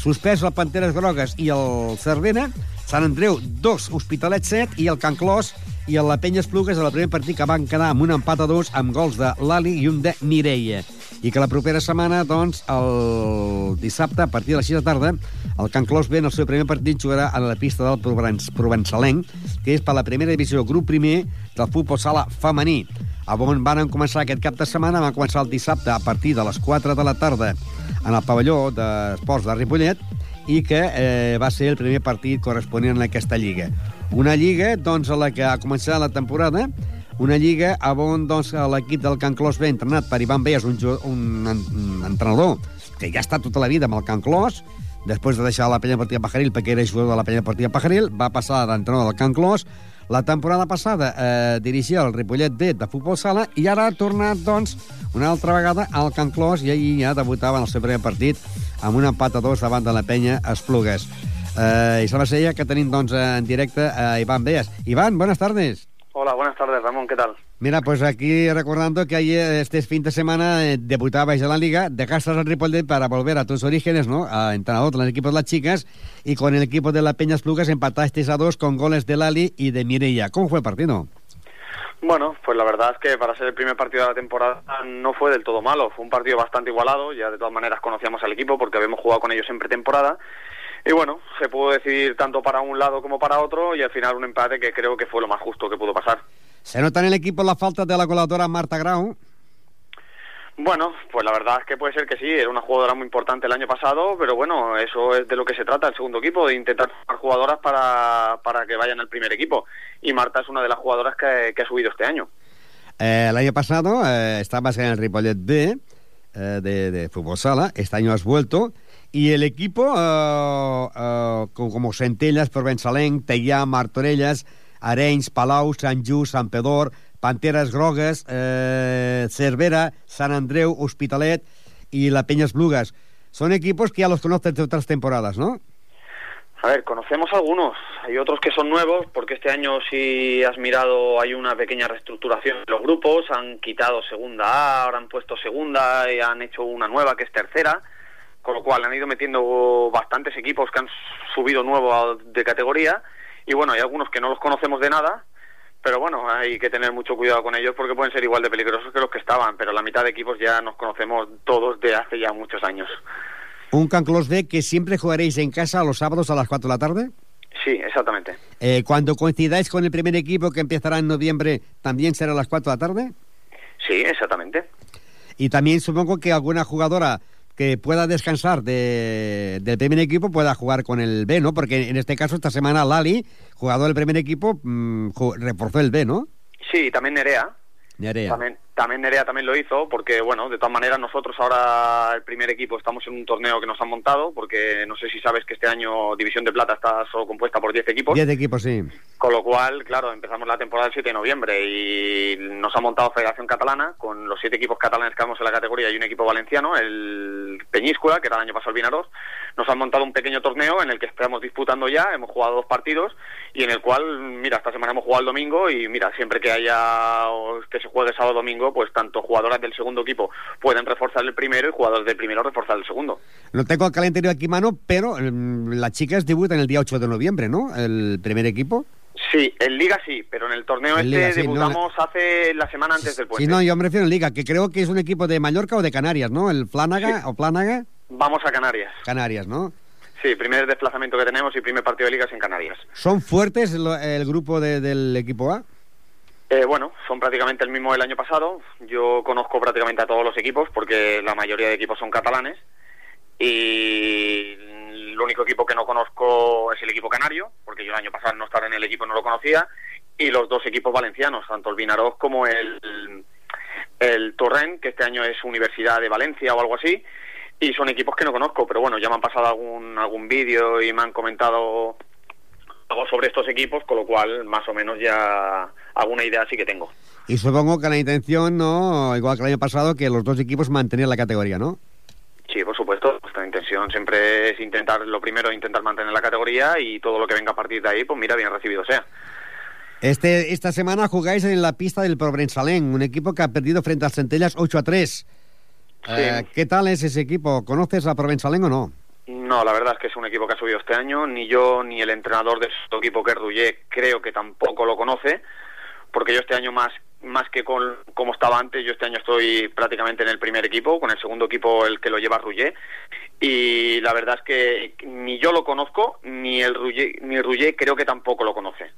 suspès el Panteres Grogues i el Cervera, Sant Andreu 2, Hospitalet 7 i el Can Clos i el La Penya Esplugues a la primer partit que van quedar amb un empat a dos amb gols de Lali i un de Mireia i que la propera setmana, doncs, el dissabte, a partir de les 6 de tarda, el Can Clos B en el seu primer partit jugarà a la pista del Provençalenc, que és per la primera divisió, grup primer del futbol sala femení. A on van començar aquest cap de setmana, van començar el dissabte a partir de les 4 de la tarda en el pavelló d'esports de Ripollet, i que eh, va ser el primer partit corresponent a aquesta lliga. Una lliga doncs, a la que ha començat la temporada, una lliga on doncs, l'equip del Can Clos ve entrenat per Ivan Beas, un, un, un entrenador que ja estat tota la vida amb el Can Clos, després de deixar la penya partida Pajaril perquè era jugador de la penya partida Pajaril, va passar d'entrenador del Can Clos, la temporada passada eh, dirigia el Ripollet B de futbol sala i ara ha tornat, doncs, una altra vegada al Can Clos i ahir ja debutava en el seu primer partit amb un empat a dos davant de la penya Esplugues. Eh, I ser ja que tenim, doncs, en directe a Ivan Beas. Ivan, buenas tardes. Hola, buenas tardes, Ramón, ¿qué tal? Mira, pues aquí recordando que ayer, este fin de semana, eh, debutabais en la Liga, dejaste al Ripollet para volver a tus orígenes, ¿no? A entrenador con el equipo de las chicas y con el equipo de la Peñas Plugas empatasteis a dos con goles de Lali y de Mireia. ¿Cómo fue el partido? Bueno, pues la verdad es que para ser el primer partido de la temporada no fue del todo malo. Fue un partido bastante igualado. Ya de todas maneras conocíamos al equipo porque habíamos jugado con ellos en pretemporada. Y bueno, se pudo decidir tanto para un lado como para otro y al final un empate que creo que fue lo más justo que pudo pasar. ¿Se nota en el equipo la falta de la coladora Marta Grau? Bueno, pues la verdad es que puede ser que sí, era una jugadora muy importante el año pasado, pero bueno, eso es de lo que se trata el segundo equipo, de intentar formar jugadoras para, para que vayan al primer equipo. Y Marta es una de las jugadoras que, que ha subido este año. Eh, el año pasado eh, estabas en el Ripollet B eh, de, de, fútbol sala, este año has vuelto, y el equipo, como, como Centellas, Provençalenc, Teià, Martorelles, Arenys, Palau, Sant Just, Sant Pedor, Panteres Grogues, eh, Cervera, Sant Andreu, Hospitalet y la Peñas Blugas. Son equipos que ya los conoces de otras temporadas, ¿no? A ver, conocemos algunos. Hay otros que son nuevos, porque este año, si has mirado, hay una pequeña reestructuración de los grupos. Han quitado segunda A, ahora han puesto segunda y han hecho una nueva que es tercera. Con lo cual han ido metiendo bastantes equipos que han subido nuevo de categoría. Y bueno, hay algunos que no los conocemos de nada, pero bueno, hay que tener mucho cuidado con ellos porque pueden ser igual de peligrosos que los que estaban, pero la mitad de equipos ya nos conocemos todos de hace ya muchos años. ¿Un Canclos B que siempre jugaréis en casa los sábados a las 4 de la tarde? Sí, exactamente. Eh, cuando coincidáis con el primer equipo que empezará en noviembre, ¿también será a las 4 de la tarde? Sí, exactamente. Y también supongo que alguna jugadora que pueda descansar de, del primer equipo pueda jugar con el B, ¿no? Porque en este caso, esta semana Lali, jugador del primer equipo, mmm, reforzó el B, ¿no? Sí, también Nerea. Nerea. También, también Nerea también lo hizo, porque bueno, de todas maneras nosotros ahora el primer equipo estamos en un torneo que nos han montado, porque no sé si sabes que este año División de Plata está solo compuesta por 10 equipos. 10 equipos, sí. Con lo cual, claro, empezamos la temporada el 7 de noviembre y nos ha montado Federación Catalana con los siete equipos catalanes que vamos en la categoría y un equipo valenciano, el Peñíscola, que era el año pasado el Vinaros. Nos han montado un pequeño torneo en el que estamos disputando ya, hemos jugado dos partidos y en el cual, mira, esta semana hemos jugado el domingo y mira, siempre que haya que se juegue sábado domingo, pues tanto jugadoras del segundo equipo pueden reforzar el primero y jugadores del primero reforzar el segundo. No tengo el calendario aquí mano, pero um, las chicas debutan el día 8 de noviembre, ¿no? El primer equipo. Sí, en Liga sí, pero en el torneo En este Liga sí, debutamos hace la semana antes del puente. Sí, no, yo me refiero en Liga, que creo que es un equipo de Mallorca o de Canarias, ¿no? El Flanaga Sí. o Plánaga, Vamos a Canarias. Canarias, ¿no? Sí, primer desplazamiento que tenemos y primer partido de Liga es en Canarias. ¿Son fuertes el grupo de- del equipo A? Eh, bueno, son prácticamente el mismo del año pasado. Yo conozco prácticamente a todos los equipos porque la mayoría de equipos son catalanes. Y el único equipo que no conozco es el equipo canario, porque yo el año pasado no estaba en el equipo no lo conocía. Y los dos equipos valencianos, tanto el Vinaroz como el, el que este año es Universidad de Valencia o algo así. Y son equipos que no conozco, pero bueno, ya me han pasado algún, algún vídeo y me han comentado algo sobre estos equipos, con lo cual más o menos ya alguna idea sí que tengo. Y supongo que la intención, ¿no? Igual que el año pasado, que los dos equipos mantener la categoría, ¿no? Sí, por supuesto. Nuestra intención siempre es intentar, lo primero, intentar mantener la categoría y todo lo que venga a partir de ahí, pues mira, bien recibido sea. Este, esta semana jugáis en la pista del Provençalén, un equipo que ha perdido frente al Centellas 8 a 3. Eh, ¿Qué tal es ese equipo? ¿Conoces a Provençalén o no? No, la verdad es que es un equipo que ha subido este año. Ni yo ni el entrenador de su equipo, que es creo que tampoco lo conoce, porque yo este año más más que con como estaba antes, yo este año estoy prácticamente en el primer equipo, con el segundo equipo el que lo lleva Ruggier, y la verdad es que ni yo lo conozco, ni el Ruggier, ni Ruggier creo que tampoco lo conoce.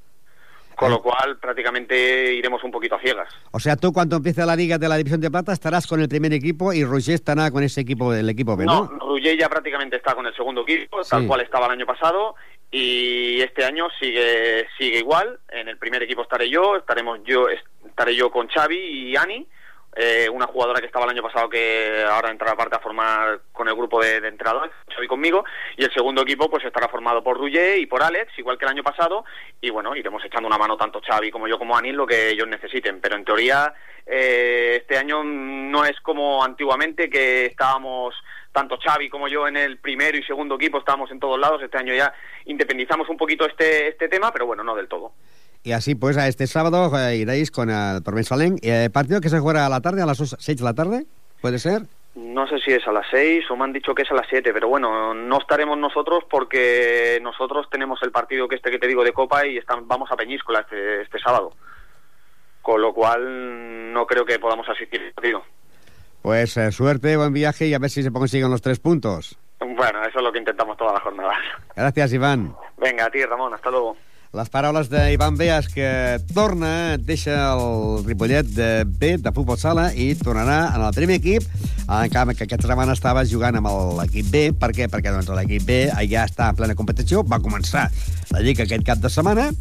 Con lo cual, prácticamente iremos un poquito a ciegas. O sea, tú cuando empiece la Liga de la División de Plata estarás con el primer equipo y Roger estará con ese equipo, el equipo B, ¿no? No, Ruggier ya prácticamente está con el segundo equipo, tal cual estaba el año pasado, y este año sigue sigue igual. En el primer equipo estaré yo, estaremos yo estaré yo con Xavi y Ani, eh, una jugadora que estaba el año pasado que ahora entrará aparte a formar con el grupo de, de entrenadores, conmigo, y el segundo equipo pues estará formado por Ruggier y por Alex, igual que el año pasado, y bueno, iremos echando una mano tanto Xavi como yo como Ani en lo que ellos necesiten, pero en teoría eh, este año no es como antiguamente que estábamos tanto Xavi como yo en el primero y segundo equipo estábamos en todos lados, este año ya independizamos un poquito este, este tema, pero bueno, no del todo. Y así, pues, a este sábado eh, iréis con el Tormensalén. Eh, partido que se juega a la tarde, a las 6 de la tarde, ¿puede ser? No sé si es a las 6 o me han dicho que es a las 7, pero bueno, no estaremos nosotros porque nosotros tenemos el partido que este que te digo de Copa y están, vamos a Peñíscola este, este sábado. Con lo cual no creo que podamos asistir al partido. Pues eh, suerte, buen viaje y a ver si se consiguen los tres puntos. Bueno, eso es lo que intentamos toda la jornada. Gràcies, Ivan. Venga, a ti, Ramón, hasta luego. Les paraules d'Ivan Beas, que torna, deixa el Ripollet de B, de futbol sala, i tornarà en el primer equip, en canvi que aquesta setmana estava jugant amb l'equip B. Per què? Perquè doncs, l'equip B ja està en plena competició, va començar la Lliga aquest cap de setmana,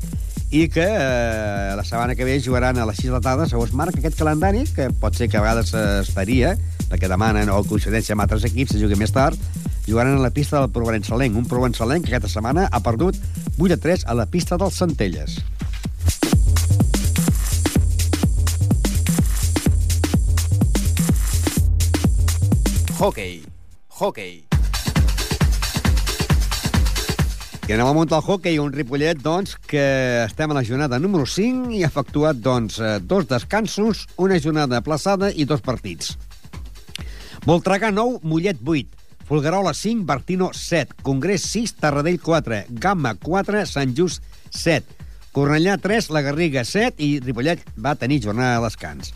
i que eh, la setmana que ve jugaran a les 6 de la tarda, segons marca aquest calendari, que pot ser que a vegades es faria, perquè demanen o coincidència amb altres equips, se jugui més tard, jugaran a la pista del Provençalenc, un Provençalenc que aquesta setmana ha perdut 8 a 3 a la pista dels Centelles. Hockey. Hockey. I anem al món del hockey, un Ripollet, doncs, que estem a la jornada número 5 i ha efectuat, doncs, eh, dos descansos, una jornada aplaçada i dos partits. Voltregà 9, Mollet 8, Folguerola 5, Bertino 7, Congrés 6, Tarradell 4, Gamma 4, Sant Just 7, Cornellà 3, La Garriga 7 i Ripollet va tenir jornada de descans.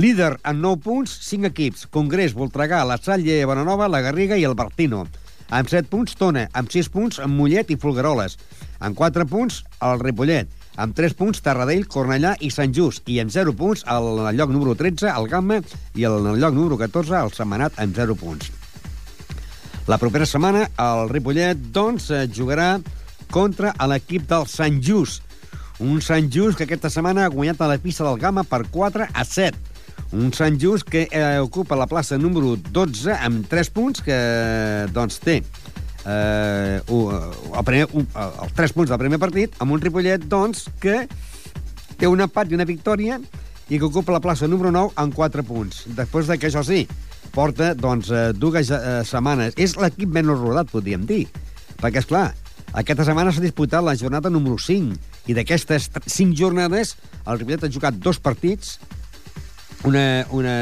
Líder amb 9 punts, 5 equips, Congrés, Voltregà, La Salle, Bonanova, La Garriga i el Bertino. Amb 7 punts, Tona. Amb 6 punts, Mollet i Folgueroles. Amb 4 punts, el Ripollet. Amb 3 punts, Tarradell, Cornellà i Sant Just. I amb 0 punts, el lloc número 13, el Gamma, i el lloc número 14, el Setmanat, amb 0 punts. La propera setmana, el Ripollet, doncs, eh, jugarà contra l'equip del Sant Just. Un Sant Just que aquesta setmana ha guanyat a la pista del Gamma per 4 a 7. Un Sant Just que eh, ocupa la plaça número 12 amb 3 punts que, doncs, té eh, u- el primer, un, els 3 punts del primer partit amb un Ripollet, doncs, que té un empat i una victòria i que ocupa la plaça número 9 amb 4 punts. Després de que, això sí, porta doncs, eh, dues eh, setmanes. És l'equip menys rodat, podríem dir. Perquè, és clar, aquesta setmana s'ha disputat la jornada número 5 i d'aquestes 5 jornades el Ripollet ha jugat dos partits una, una,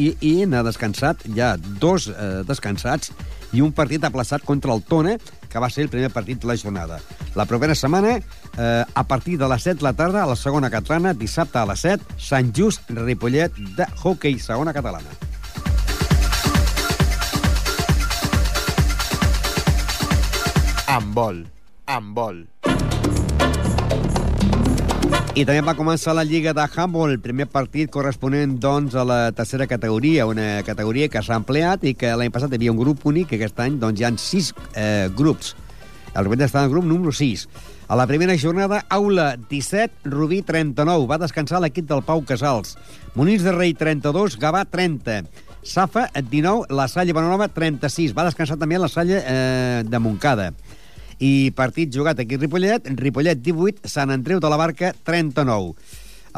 i, i n'ha descansat ja dos eh, descansats i un partit aplaçat contra el Tona, que va ser el primer partit de la jornada. La propera setmana, eh, a partir de les 7 de la tarda, a la segona catalana, dissabte a les 7, Sant Just Ripollet de hockey segona catalana. Amb vol. Amb vol. I també va començar la Lliga de Handball, el primer partit corresponent doncs, a la tercera categoria, una categoria que s'ha ampliat i que l'any passat hi havia un grup únic i aquest any doncs, hi ha sis eh, grups. El Rubén està en el grup número 6. A la primera jornada, Aula 17, Rubí 39. Va descansar l'equip del Pau Casals. Monís de Rei 32, Gavà 30. Safa 19, la Salle Bonanova 36. Va descansar també la Salle eh, de Montcada. I partit jugat aquí a Ripollet, Ripollet 18, Sant Andreu de la Barca 39.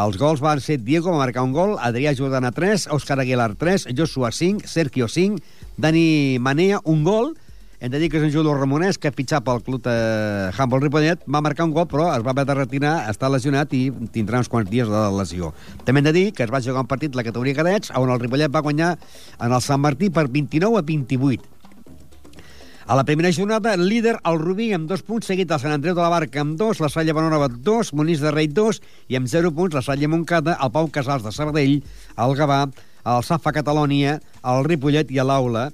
Els gols van ser Diego va marcar un gol, Adrià Jordana 3, Òscar Aguilar 3, Joshua 5, Sergio 5, Dani Manea un gol, hem de dir que és en Julio Ramonès, que ha fitxat pel club de Handball Ripollet, va marcar un gol, però es va haver de retirar, està lesionat i tindrà uns quants dies de lesió. També hem de dir que es va jugar un partit a la categoria cadets, on el Ripollet va guanyar en el Sant Martí per 29 a 28. A la primera jornada, líder el Rubí amb dos punts, seguit el Sant Andreu de la Barca amb dos, la Salle Bonanova dos, Monís de Rei dos, i amb zero punts la Salle Montcada, el Pau Casals de Sabadell, el Gavà, el Safa Catalònia, el Ripollet i l'Aula,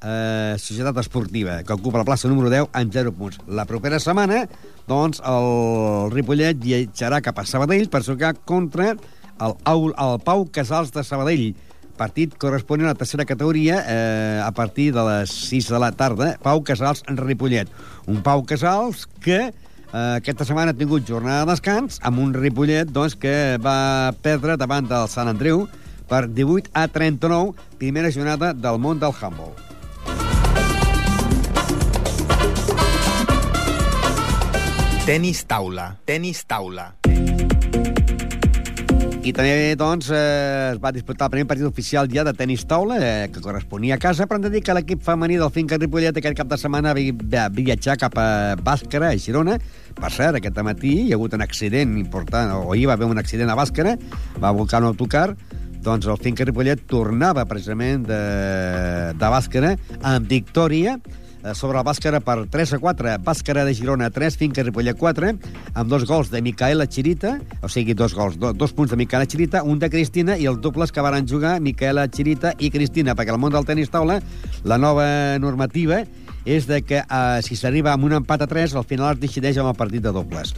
eh, Societat Esportiva, que ocupa la plaça número 10 amb 0 punts. La propera setmana, doncs, el Ripollet viatjarà cap a Sabadell per jugar contra el, el Pau Casals de Sabadell, partit corresponent a la tercera categoria eh, a partir de les 6 de la tarda. Pau Casals en Ripollet. Un Pau Casals que eh, aquesta setmana ha tingut jornada de descans amb un Ripollet doncs, que va perdre davant del Sant Andreu per 18 a 39, primera jornada del món del handball. Tenis taula, tenis taula. I també, doncs, eh, es va disputar el primer partit oficial ja de tenis taula, eh, que corresponia a casa, però hem de dir que l'equip femení del Finca Ripollet aquest cap de setmana va viatjar cap a Bàscara, a Girona. Per cert, aquest matí hi ha hagut un accident important, o hi va haver un accident a Bàscara, va volcar un autocar, doncs el Finca Ripollet tornava precisament de, de Bàscara amb victòria, sobre el Bàscara per 3 a 4. Bàscara de Girona 3, Finca Ripollet 4, amb dos gols de Micaela Chirita, o sigui, dos gols, do, dos punts de Micaela Chirita, un de Cristina i els dobles que van jugar Micaela Chirita i Cristina, perquè el món del tenis taula, la nova normativa és de que eh, si s'arriba amb un empat a 3, al final es decideix amb el partit de dobles.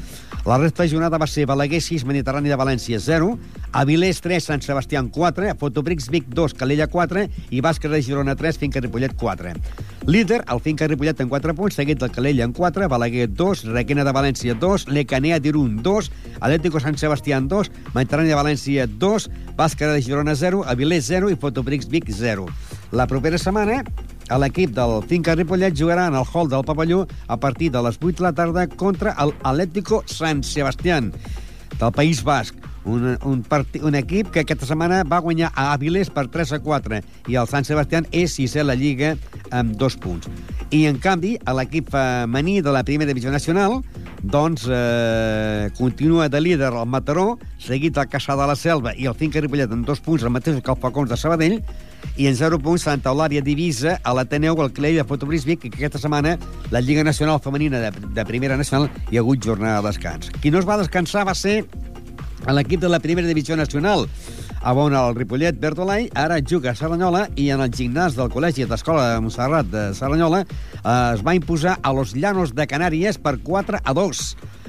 La resta de jornada va ser Balaguer 6, Mediterrani de València 0, Avilés 3, Sant Sebastià 4, Fotobrix Vic 2, Calella 4 i Bàsquet de Girona 3, Finca Ripollet 4. Líder, el Finca Ripollet en 4 punts, seguit del Calella en 4, Balaguer 2, Requena de València 2, Lecanea d'Irun 2, Atlético Sant Sebastià 2, Mediterrani de València 2, Bàsquet de Girona 0, Avilés 0 i Fotobrix Vic 0. La propera setmana l'equip del Finca Ripollet jugarà en el hall del pavelló a partir de les 8 de la tarda contra el Atlético San Sebastián del País Basc. Un, un, partit, un equip que aquesta setmana va guanyar a Avilés per 3 a 4 i el Sant Sebastián és sisè a la Lliga amb dos punts. I, en canvi, l'equip femení de la primera divisió nacional doncs eh, continua de líder el Mataró, seguit el Caçà de la Selva i el Finca Ripollet amb dos punts, el mateix que el Falcons de Sabadell, i en 0 punts Santa Eulària divisa a l'Ateneu el Clell de Fotobrisbic, que aquesta setmana la Lliga Nacional Femenina de, de Primera Nacional hi ha hagut jornada de descans. Qui no es va descansar va ser l'equip de la Primera Divisió Nacional, a on el Ripollet Bertolai ara juga a Saranyola i en el gimnàs del Col·legi d'Escola de Montserrat de Saranyola eh, es va imposar a los Llanos de Canàries per 4 a 2,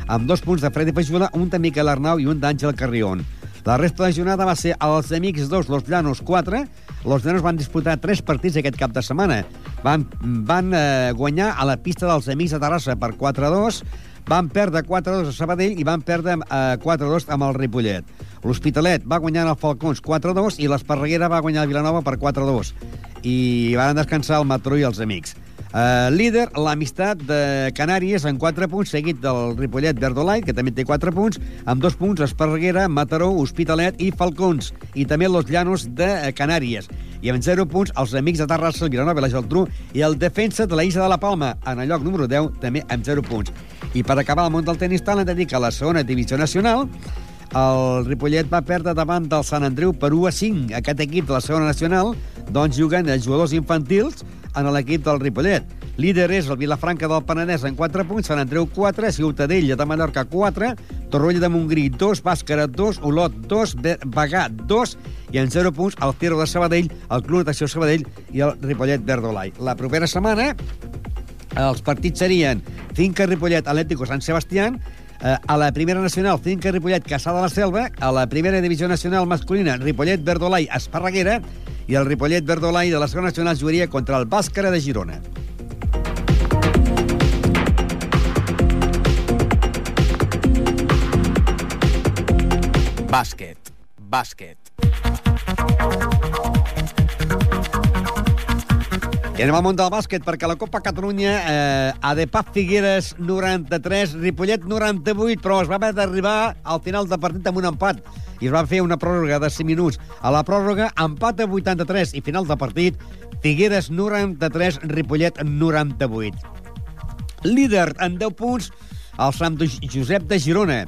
amb dos punts de Freddy Pajula, un de Miquel Arnau i un d'Àngel Carrion. La resta de jornada va ser els Amics 2, los Llanos 4, los Llanos van disputar tres partits aquest cap de setmana. Van, van eh, guanyar a la pista dels Amics de Terrassa per 4 a 2, van perdre 4-2 a Sabadell i van perdre eh, 4-2 amb el Ripollet. L'Hospitalet va guanyar el Falcons 4-2 i l'Esparreguera va guanyar el Vilanova per 4-2. I van descansar el Matró i els amics. Uh, líder, l'Amistat de Canàries en 4 punts, seguit del Ripollet Verdolai, que també té 4 punts, amb 2 punts Esparreguera, Mataró, Hospitalet i Falcons, i també Los Llanos de Canàries. I amb 0 punts els amics de Terrassa, Vilanova i la Geltrú, i el defensa de la Illa de la Palma, en el lloc número 10, també amb 0 punts. I per acabar el món del tenis tal, hem de dir que a la segona divisió nacional el Ripollet va perdre davant del Sant Andreu per 1 a 5. Aquest equip de la segona nacional doncs juguen els jugadors infantils en l'equip del Ripollet. Líder és el Vilafranca del Penedès en 4 punts, Sant Andreu 4, Ciutadella de Mallorca 4, Torroella de Montgrí 2, Bàscara 2, Olot 2, Bagà 2 i en 0 punts el Tiro de Sabadell, el Club Natació Sabadell i el Ripollet Verdolai. La propera setmana els partits serien Finca Ripollet Atlético Sant Sebastián, eh, a la primera nacional Finca Ripollet Caçà de la Selva, a la primera divisió nacional masculina Ripollet Verdolai Esparreguera i el Ripollet Verdolai de la segona nacional jugaria contra el Bàscara de Girona. Bàsquet. Bàsquet. I anem al món del bàsquet, perquè la Copa Catalunya, eh, Adepaf Figueres 93, Ripollet 98, però es va haver d'arribar al final del partit amb un empat i es va fer una pròrroga de 5 minuts. A la pròrroga, empat a 83 i final de partit, Figueres 93, Ripollet 98. Líder en 10 punts, el Sant Josep de Girona.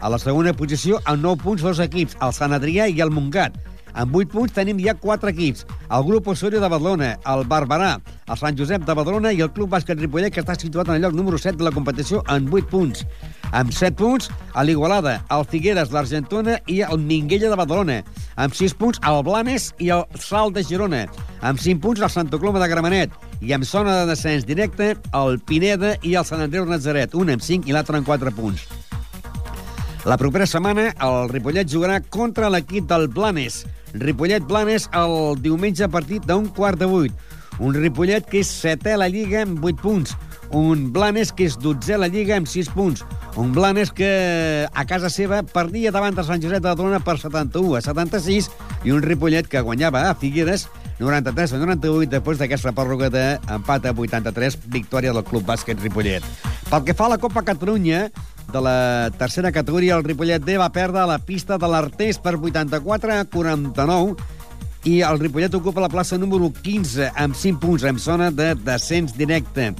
A la segona posició, amb 9 punts, dos equips, el Sant Adrià i el Montgat. Amb 8 punts tenim ja 4 equips. El grup Osorio de Badalona, el Barberà, el Sant Josep de Badalona i el Club Bàsquet Ripollet, que està situat en el lloc número 7 de la competició amb 8 punts. Amb 7 punts, a l'Igualada, el Figueres, l'Argentona i el Minguella de Badalona. amb 6 punts el Blanes i el Salt de Girona, amb 5 punts el Santa Coloma de Gramenet, i amb zona de descens directe el Pineda i el Sant Andreu Nazaret, un amb 5 i l'altre amb 4 punts. La propera setmana el Ripollet jugarà contra l'equip del Blanes. Ripollet-Blanes el diumenge a partir d'un quart de vuit. Un Ripollet que és setè a la Lliga amb 8 punts. Un Blanes que és dotzè a la Lliga amb 6 punts. Un Blanes que a casa seva perdia davant de Sant Josep de Badalona per 71 a 76 i un Ripollet que guanyava a Figueres 93 a 98 després d'aquesta pròrroga d'empat a 83, victòria del Club Bàsquet Ripollet. Pel que fa a la Copa Catalunya, de la tercera categoria, el Ripollet D va perdre la pista de l'Artés per 84 a 49 i el Ripollet ocupa la plaça número 15 amb 5 punts en zona de descens directe.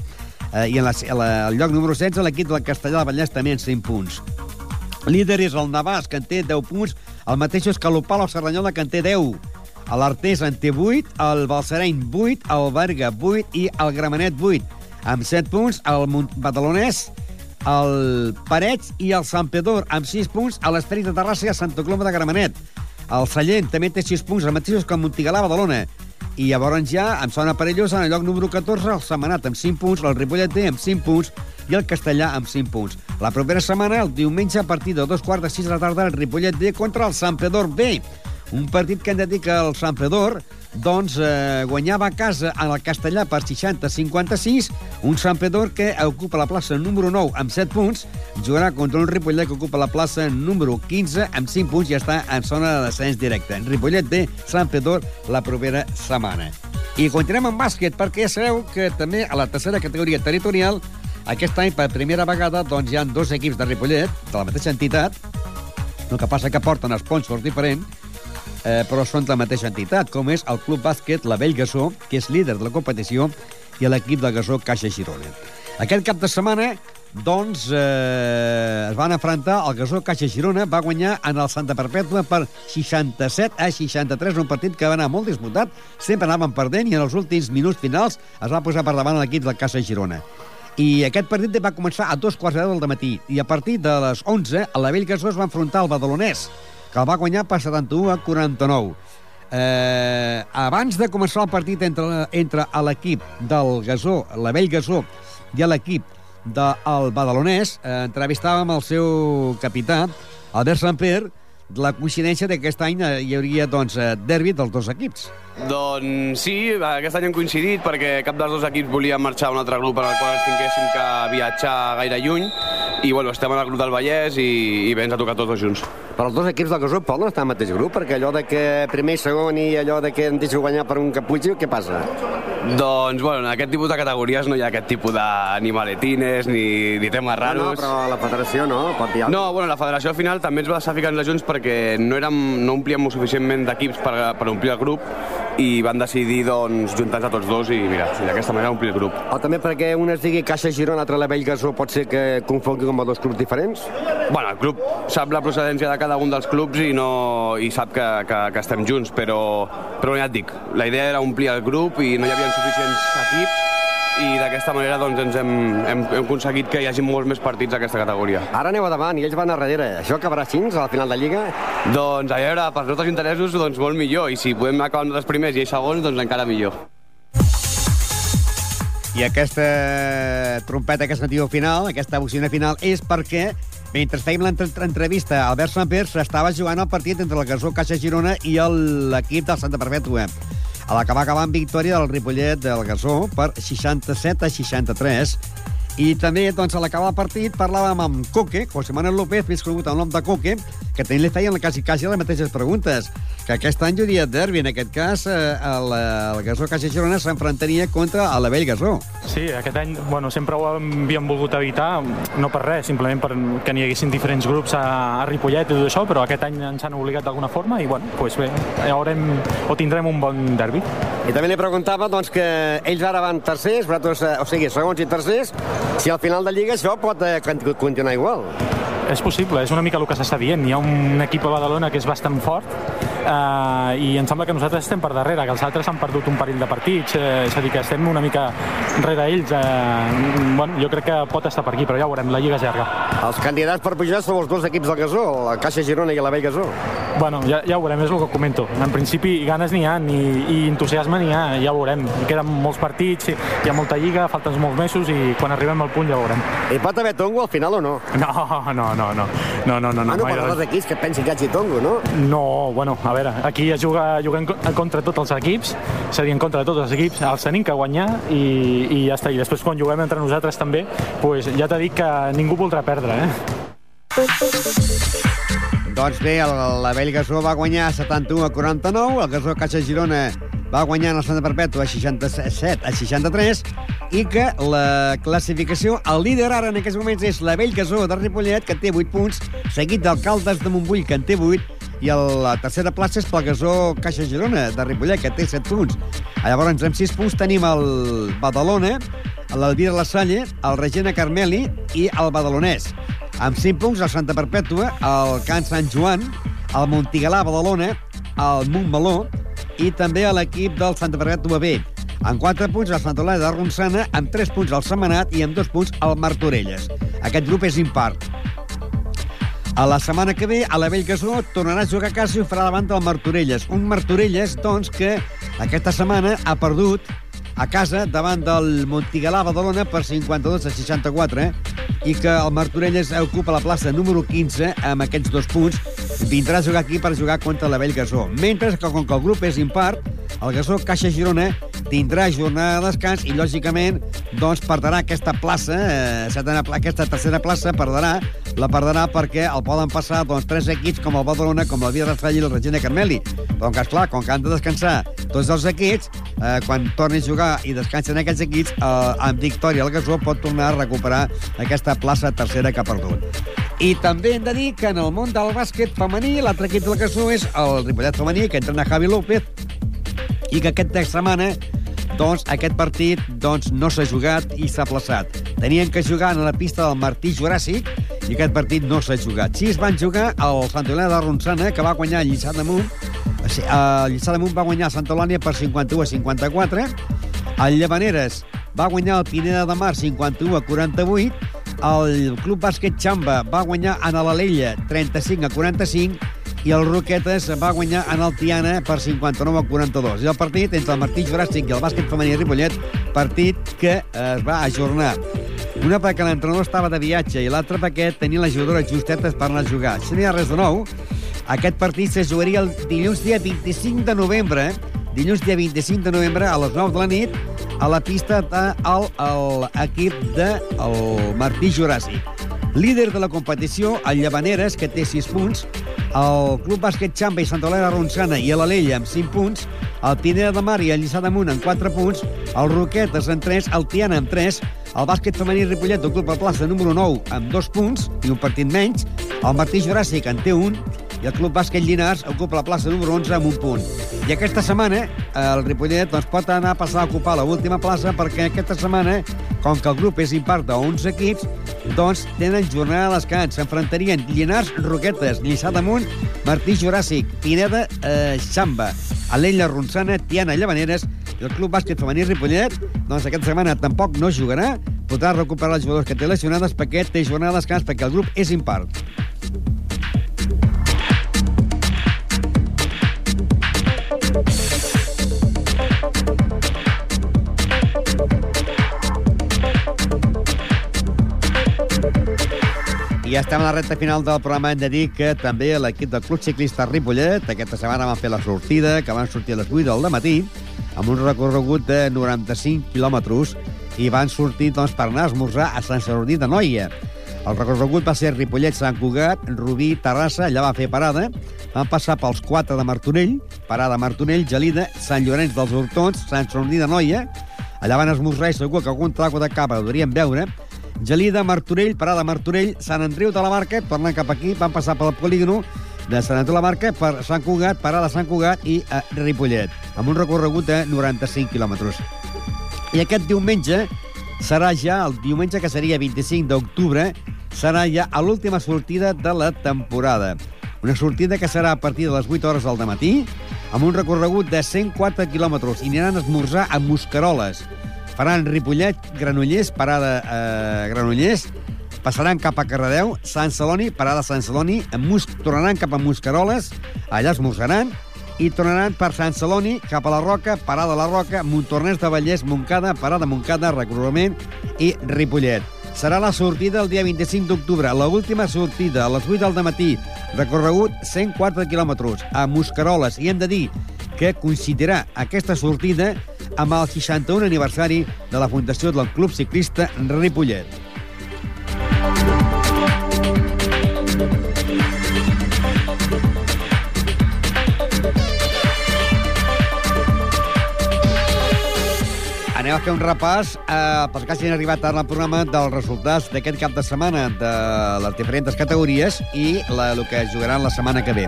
Eh, I en la, la, el lloc número 16 l'equip del Castellà de Vallès també en 5 punts. Líder és el Navàs, que en té 10 punts, el mateix és Calopal o Serranyola, que en té 10. L'Artés en té 8, el Balsareny 8, el Berga 8 i el Gramenet 8. Amb 7 punts, el Badalonès, el Parets i el Sant Pedor, amb 6 punts, a l'Esperit de Terrassa i a Santa Coloma de Gramenet. El Sallent també té 6 punts, els mateixos que el Montigalà Badalona. I llavors ja, en zona perillosa, en el lloc número 14, el Semanat amb 5 punts, el Ripollet D amb 5 punts i el Castellà amb 5 punts. La propera setmana, el diumenge, a partir de dos quarts de 6 de la tarda, el Ripollet D contra el Sant Pedor B. Un partit que hem de dir que el Sant Pedor doncs eh, guanyava a casa en el Castellà per 60-56, un Sant Pedor que ocupa la plaça número 9 amb 7 punts, jugarà contra un Ripollet que ocupa la plaça número 15 amb 5 punts i està en zona de descens directe. Ripollet Sant Pedor la propera setmana. I continuem amb bàsquet, perquè sabeu que també a la tercera categoria territorial aquest any, per primera vegada, doncs, hi ha dos equips de Ripollet, de la mateixa entitat, el que passa que porten sponsors diferents, eh, però són la mateixa entitat, com és el Club Bàsquet La Vell Gassó, que és líder de la competició, i l'equip del Gassó Caixa Girona. Aquest cap de setmana doncs eh, es van enfrontar el Gassó Caixa Girona va guanyar en el Santa Perpètua per 67 a 63, un partit que va anar molt disputat, sempre anaven perdent i en els últims minuts finals es va posar per davant l'equip del Caixa Girona. I aquest partit va començar a dos quarts de del matí i a partir de les 11 a la Vell Gassó es va enfrontar al Badalonès, que el va guanyar per 71 a 49. Eh, abans de començar el partit entre, entre l'equip del Gasó, la Vell Gasó, i l'equip del Badalonès, eh, entrevistàvem el seu capità, Albert Samper, la coincidència de que aquest any eh, hi hauria doncs, eh, derbi dels dos equips. Doncs sí, aquest any hem coincidit perquè cap dels dos equips volia marxar a un altre grup en el qual ens tinguéssim que viatjar gaire lluny i bueno, estem en el grup del Vallès i, i bé, ens ha tocat tots dos junts. Però els dos equips del Gasó poden estar al mateix grup perquè allò de que primer i segon i allò de que en deixo guanyar per un caputxi, què passa? Doncs, bueno, en aquest tipus de categories no hi ha aquest tipus d'animaletines ni, ni temes raros. No, no, però la federació no, pot dir No, bueno, la federació al final també ens va deixar ficant junts perquè no, érem, no omplíem suficientment d'equips per, per omplir el grup i van decidir doncs, juntar-nos a tots dos i mira, d'aquesta manera omplir el grup. O també perquè un es digui Caixa Girona, l'altre la Vell Gasó, pot ser que confongui com a dos clubs diferents? Bueno, el club sap la procedència de cada un dels clubs i, no, i sap que, que, que estem junts, però, però ja et dic, la idea era omplir el grup i no hi havia suficients equips i d'aquesta manera doncs, ens hem, hem, hem aconseguit que hi hagi molts més partits d'aquesta categoria. Ara aneu a davant i ells van a darrere. Això acabarà així a la final de Lliga? Doncs, a veure, pels nostres interessos, doncs molt millor. I si podem acabar amb els primers i ells segons, doncs encara millor. I aquesta trompeta, aquesta notió final, aquesta bocina final, és perquè mentre fèiem l'entrevista, Albert Samper s'estava jugant el partit entre el Gasó Caixa Girona i l'equip del Santa Perpètua a la que va acabar amb victòria del Ripollet del Gasó per 67 a 63. I també, doncs, a l'acabar el partit, parlàvem amb Coque, José Manuel López, més conegut amb el nom de Coque, que també li feien quasi, quasi les mateixes preguntes. Que aquest any hi hauria derbi, en aquest cas, eh, el, el Gasó Caixa Girona s'enfrontaria contra el Vell Gasó. Sí, aquest any bueno, sempre ho havíem volgut evitar, no per res, simplement perquè n'hi haguessin diferents grups a, a Ripollet i tot això, però aquest any ens han obligat d'alguna forma i, bueno, pues bé, haurem, o tindrem un bon derbi. I també li preguntava doncs, que ells ara van tercers, vosaltres, o sigui, segons i tercers, si al final de Lliga això pot eh, continuar igual. És possible, és una mica el que s'està dient. Hi ha un equip a Badalona que és bastant fort eh, i em sembla que nosaltres estem per darrere, que els altres han perdut un parell de partits, eh, és a dir, que estem una mica rere ells. Eh, bueno, jo crec que pot estar per aquí, però ja ho veurem, la Lliga és llarga. Els candidats per pujar són els dos equips del Gasó, la Caixa Girona i la Vell Gasó. Bueno, ja, ja ho veurem, és el que comento. En principi, ganes n'hi ha, i, i entusiasme n'hi ha, ja ho veurem. Queden molts partits, hi ha molta lliga, falten molts mesos i quan arribem al punt ja ho veurem. I pot haver tongo al final o no? No, no, no, no. No, no, no. no ah, no, per de- als equips que pensin que hi hagi tongo, no? No, bueno, a veure, aquí es juga, juguem contra tots els equips, és a dir, en contra de tots els equips, els tenim que guanyar i, i ja està. I després quan juguem entre nosaltres també, pues, ja t'he dit que ningú voldrà perdre, eh? Doncs bé, el, la Vell Gasó va guanyar 71 a 49, el Gasó Caixa Girona va guanyar en el Santa Perpètua 67 a 63 i que la classificació, el líder ara en aquests moments és la Vell Gasó de Ripollet, que té 8 punts, seguit d'Alcaldes de Montbui, que en té 8, i a la tercera plaça és pel Gasó Caixa Girona de Ripollet, que té 7 punts. Llavors, amb 6 punts tenim el Badalona, l'Alvira La Salle, el Regina Carmeli i el Badalonès. Amb 5 punts, el Santa Perpètua, el Can Sant Joan, el Montigalà Badalona, el Montmeló i també a l'equip del Santa Perpètua B. Amb 4 punts, el Santa Eulàlia de Ronçana, amb 3 punts, el Setmanat i amb 2 punts, el Martorelles. Aquest grup és impart. A la setmana que ve, a la Vell Gasó tornarà a jugar a casa i ho farà davant del Martorelles. Un Martorelles, doncs, que aquesta setmana ha perdut a casa davant del Montigalà Badalona per 52 a 64 eh? i que el Martorelles ocupa la plaça número 15 amb aquests dos punts. Vindrà a jugar aquí per jugar contra la Vell Gasó. Mentre que, com que el grup és impart, el Gasó Caixa Girona tindrà jornada de descans i, lògicament, doncs perdrà aquesta plaça, eh, aquesta tercera plaça, perdrà, la perdrà perquè el poden passar doncs, tres equips com el Badalona, com el Via Rastrall i el Regina Carmeli. Doncs, esclar, com que han de descansar tots els equips, eh, quan torni a jugar i descansen aquests equips, eh, amb victòria el Gasó pot tornar a recuperar aquesta plaça tercera que ha perdut. I també hem de dir que en el món del bàsquet femení, l'altre equip del Gasó és el Ripollet femení, que entrena Javi López, i que aquesta setmana doncs, aquest partit doncs, no s'ha jugat i s'ha plaçat. Tenien que jugar a la pista del Martí Juràssic i aquest partit no s'ha jugat. Sí, es van jugar al Sant Eulàlia de Ronçana, que va guanyar Lliçà d'Amunt. El Lliçà d'Amunt va guanyar el Santa Eulàlia per 51 a 54. El Llevaneres va guanyar el Pineda de Mar 51 a 48. El Club Bàsquet Xamba va guanyar en l'Alella 35 a 45 i el Roquetes va guanyar en el Tiana per 59 a 42. I el partit entre el Martí Juràssic i el bàsquet femení Ripollet, partit que eh, es va ajornar. Una perquè l'entrenador estava de viatge i l'altra perquè tenia les jugadores justetes per anar a jugar. Si no hi ha res de nou, aquest partit se jugaria el dilluns dia 25 de novembre, dilluns dia 25 de novembre a les 9 de la nit a la pista del equip de el Martí Juràssic. Líder de la competició, el Llevaneres, que té 6 punts, el Club Bàsquet Xamba i Santa Olera Ronçana i l'Alella amb 5 punts, el Pineda de Mar i el Lliçà d'Amunt amb 4 punts, el Roquetes amb 3, el Tiana amb 3, el bàsquet femení Ripollet ocupa la plaça número 9 amb 2 punts i un partit menys, el Martí Juràssic en té un, i el Club Bàsquet Llinars ocupa la plaça número 11 amb un punt. I aquesta setmana el Ripollet doncs, pot anar a passar a ocupar l'última plaça perquè aquesta setmana, com que el grup és impart de 11 equips, doncs tenen jornada de descans. S'enfrontarien Llinars, Roquetes, Lliçà d'Amunt, Martí Juràssic, Pineda, eh, Xamba, Alella, Ronçana, Tiana, Llevaneres i el Club Bàsquet Femení Ripollet, doncs aquesta setmana tampoc no jugarà, podrà recuperar els jugadors que té lesionades perquè té jornada de descans perquè el grup és impart. I ja estem a la recta final del programa. Hem de dir que també l'equip del Club Ciclista Ripollet aquesta setmana van fer la sortida, que van sortir a les 8 del matí, amb un recorregut de 95 quilòmetres, i van sortir doncs, per anar a esmorzar a Sant Sadurní de Noia. El recorregut va ser Ripollet, Sant Cugat, Rubí, Terrassa, allà va fer parada. Van passar pels 4 de Martorell, parada Martorell, Gelida, Sant Llorenç dels Hortons, Sant Sadurní de Noia. Allà van esmorzar i segur que algun trago de capa ho podríem veure. Gelida, Martorell, parada Martorell, Sant Andreu de la Marca, tornant cap aquí, van passar pel polígono de Sant Andreu de la Marca per Sant Cugat, parada Sant Cugat i a Ripollet, amb un recorregut de 95 quilòmetres. I aquest diumenge serà ja, el diumenge que seria 25 d'octubre, serà ja a l'última sortida de la temporada. Una sortida que serà a partir de les 8 hores del matí, amb un recorregut de 104 quilòmetres i aniran a esmorzar a Muscaroles. Faran Ripollet, Granollers, parada a eh, Granollers, passaran cap a Carradeu, Sant Celoni, parada a Sant Celoni, Mus tornaran cap a Muscaroles, allà esmorzaran, i tornaran per Sant Celoni, cap a la Roca, parada la Roca, Montornès de Vallès, Montcada, parada Montcada, recorrement i Ripollet. Serà la sortida el dia 25 d'octubre, la última sortida a les 8 del matí, recorregut 104 quilòmetres a Muscaroles. I hem de dir que coincidirà aquesta sortida amb el 61 aniversari de la fundació del Club Ciclista Ripollet. Anem a fer un repàs, eh, pels que hagin arribat ara al programa, dels resultats d'aquest cap de setmana de les diferents categories i la, el que jugaran la setmana que ve.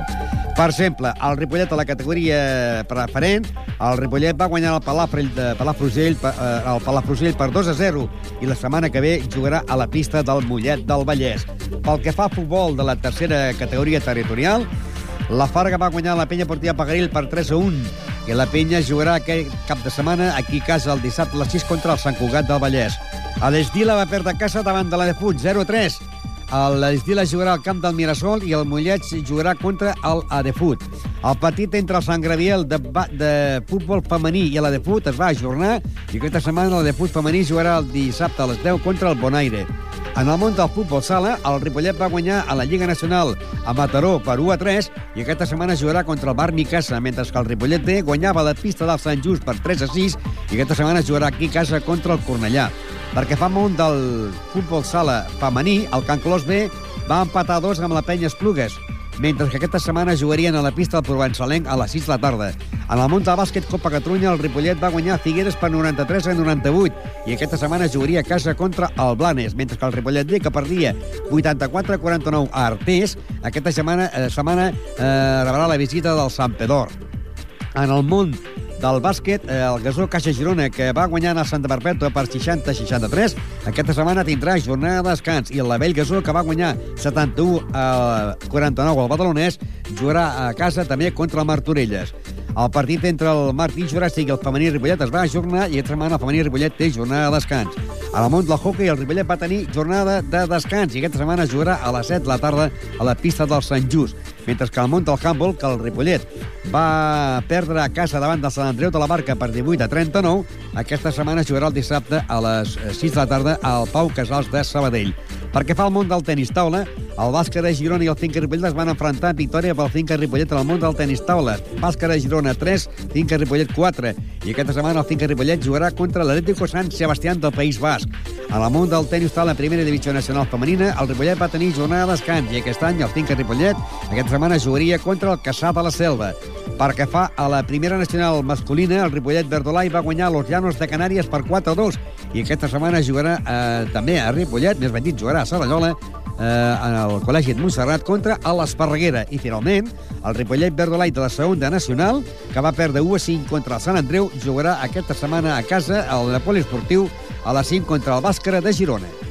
Per exemple, el Ripollet a la categoria preferent, el Ripollet va guanyar el Palafrell de Palafrugell, eh, el Palafrugell per 2 a 0 i la setmana que ve jugarà a la pista del Mollet del Vallès. Pel que fa a futbol de la tercera categoria territorial, la Farga va guanyar la penya Portilla Pagaril per 3 a 1 i la penya jugarà aquest cap de setmana aquí a casa el dissabte a les 6 contra el Sant Cugat del Vallès. A l'Esdila va perdre casa davant de la de Puig, 0 a 3. L'Esdila jugarà al camp del Mirasol i el Mollet jugarà contra el Adefut. El partit entre el Sant Graviel de, de futbol femení i l'Adefut es va ajornar i aquesta setmana l'Adefut femení jugarà el dissabte a les 10 contra el Bonaire. En el món del futbol sala, el Ripollet va guanyar a la Lliga Nacional a Mataró per 1 a 3 i aquesta setmana jugarà contra el Bar Micasa, mentre que el Ripollet B guanyava la pista del Sant Just per 3 a 6 i aquesta setmana jugarà aquí a casa contra el Cornellà. Perquè fa món del futbol sala femení, el Can Clos B va empatar a dos amb la Penya Esplugues, mentre que aquesta setmana jugarien a la pista del Provençalenc a les 6 de la tarda. En el món del bàsquet Copa Catalunya, el Ripollet va guanyar Figueres per 93 a 98 i aquesta setmana jugaria a casa contra el Blanes, mentre que el Ripollet B, que perdia 84 a 49 a Artés, aquesta setmana, eh, setmana eh, rebrà la visita del Sant Pedor. En el món del bàsquet, eh, el Gasó Caixa Girona, que va guanyar a Santa Perpètua per 60-63. Aquesta setmana tindrà jornada de descans i el Lavell Gasó, que va guanyar 71 a 49 al Badalonès, jugarà a casa també contra el Martorelles. El partit entre el Martí Juràssic i el femení Ripollet es va ajornar i aquesta setmana el femení Ripollet té jornada de descans. A la món del hockey, el Ripollet va tenir jornada de descans i aquesta setmana jugarà a les 7 de la tarda a la pista del Sant Just. Mentre que al món del handball, que el Ripollet va perdre a casa davant del Sant Andreu de la Barca per 18 a 39, aquesta setmana jugarà el dissabte a les 6 de la tarda al Pau Casals de Sabadell. Perquè fa el món del tenis taula, el bàsquet de Girona i el Finca Ripollet es van enfrontar en victòria pel Finca Ripollet en el món del tenis taula. Bàsquet de Girona 3, Finca Ripollet 4. I aquesta setmana el Finca Ripollet jugarà contra l'Atlético Sant Sebastián del País Basc. A la món del tenis taula primera divisió nacional femenina, el Ripollet va tenir jornada de descans i aquest any el Finca Ripollet aquesta setmana jugaria contra el Caçà de la Selva. Per que fa a la primera nacional masculina, el Ripollet Verdolai va guanyar los Llanos de Canàries per 4 a 2 i aquesta setmana jugarà eh, també a Ripollet, més ben dit, jugarà a Salallola eh, en el Col·legi de Montserrat contra l'Esparreguera. I, finalment, el Ripollet Verdolai de la segona nacional, que va perdre 1 a 5 contra el Sant Andreu, jugarà aquesta setmana a casa al Napoli Esportiu a la 5 contra el Bàscara de Girona.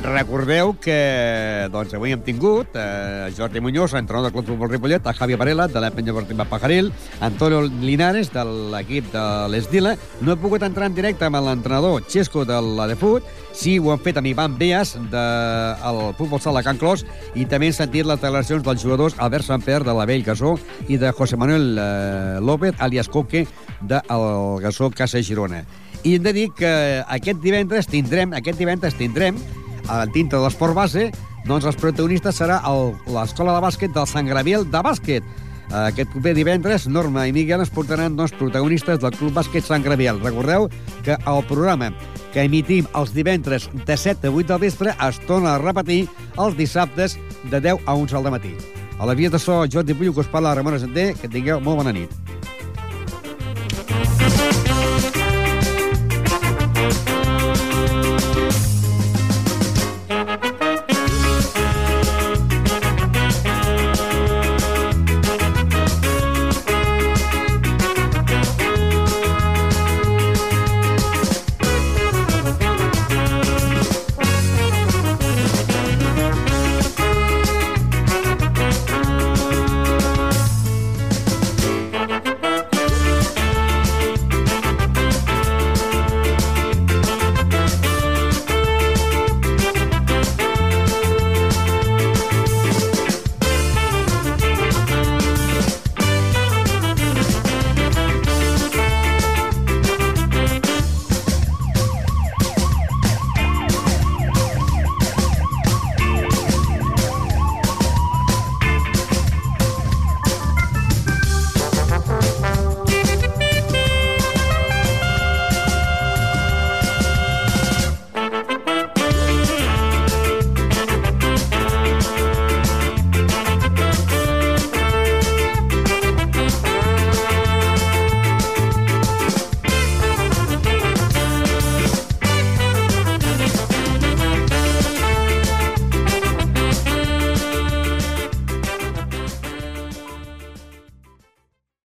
Recordeu que doncs, avui hem tingut eh, Jordi Muñoz, entrenador del Club Futbol Ripollet, a Javi Varela, de la Penya Deportiva Pajaril, Antonio Linares, de l'equip de l'Esdila. No he pogut entrar en directe amb l'entrenador Xesco de la de Fut, sí ho han fet amb Ivan Beas, del de, Futbol Sala Can Clos, i també hem sentit les declaracions dels jugadors Albert Samper, de la Vell Gasó, i de José Manuel eh, López, alias Coque, del de Gasó Casa Girona. I hem de dir que aquest divendres tindrem, aquest divendres tindrem, dintre de l'esport base, doncs els protagonistes serà l'escola de bàsquet del Sant Graviel de bàsquet. Aquest proper divendres, Norma i Miguel es portaran dos protagonistes del Club Bàsquet Sant Graviel. Recordeu que el programa que emitim els divendres de 7 a 8 del vespre es torna a repetir els dissabtes de 10 a 11 del matí. A la via de so, Jordi Pullo, que us parla Ramon Asenter, que tingueu molt bona nit.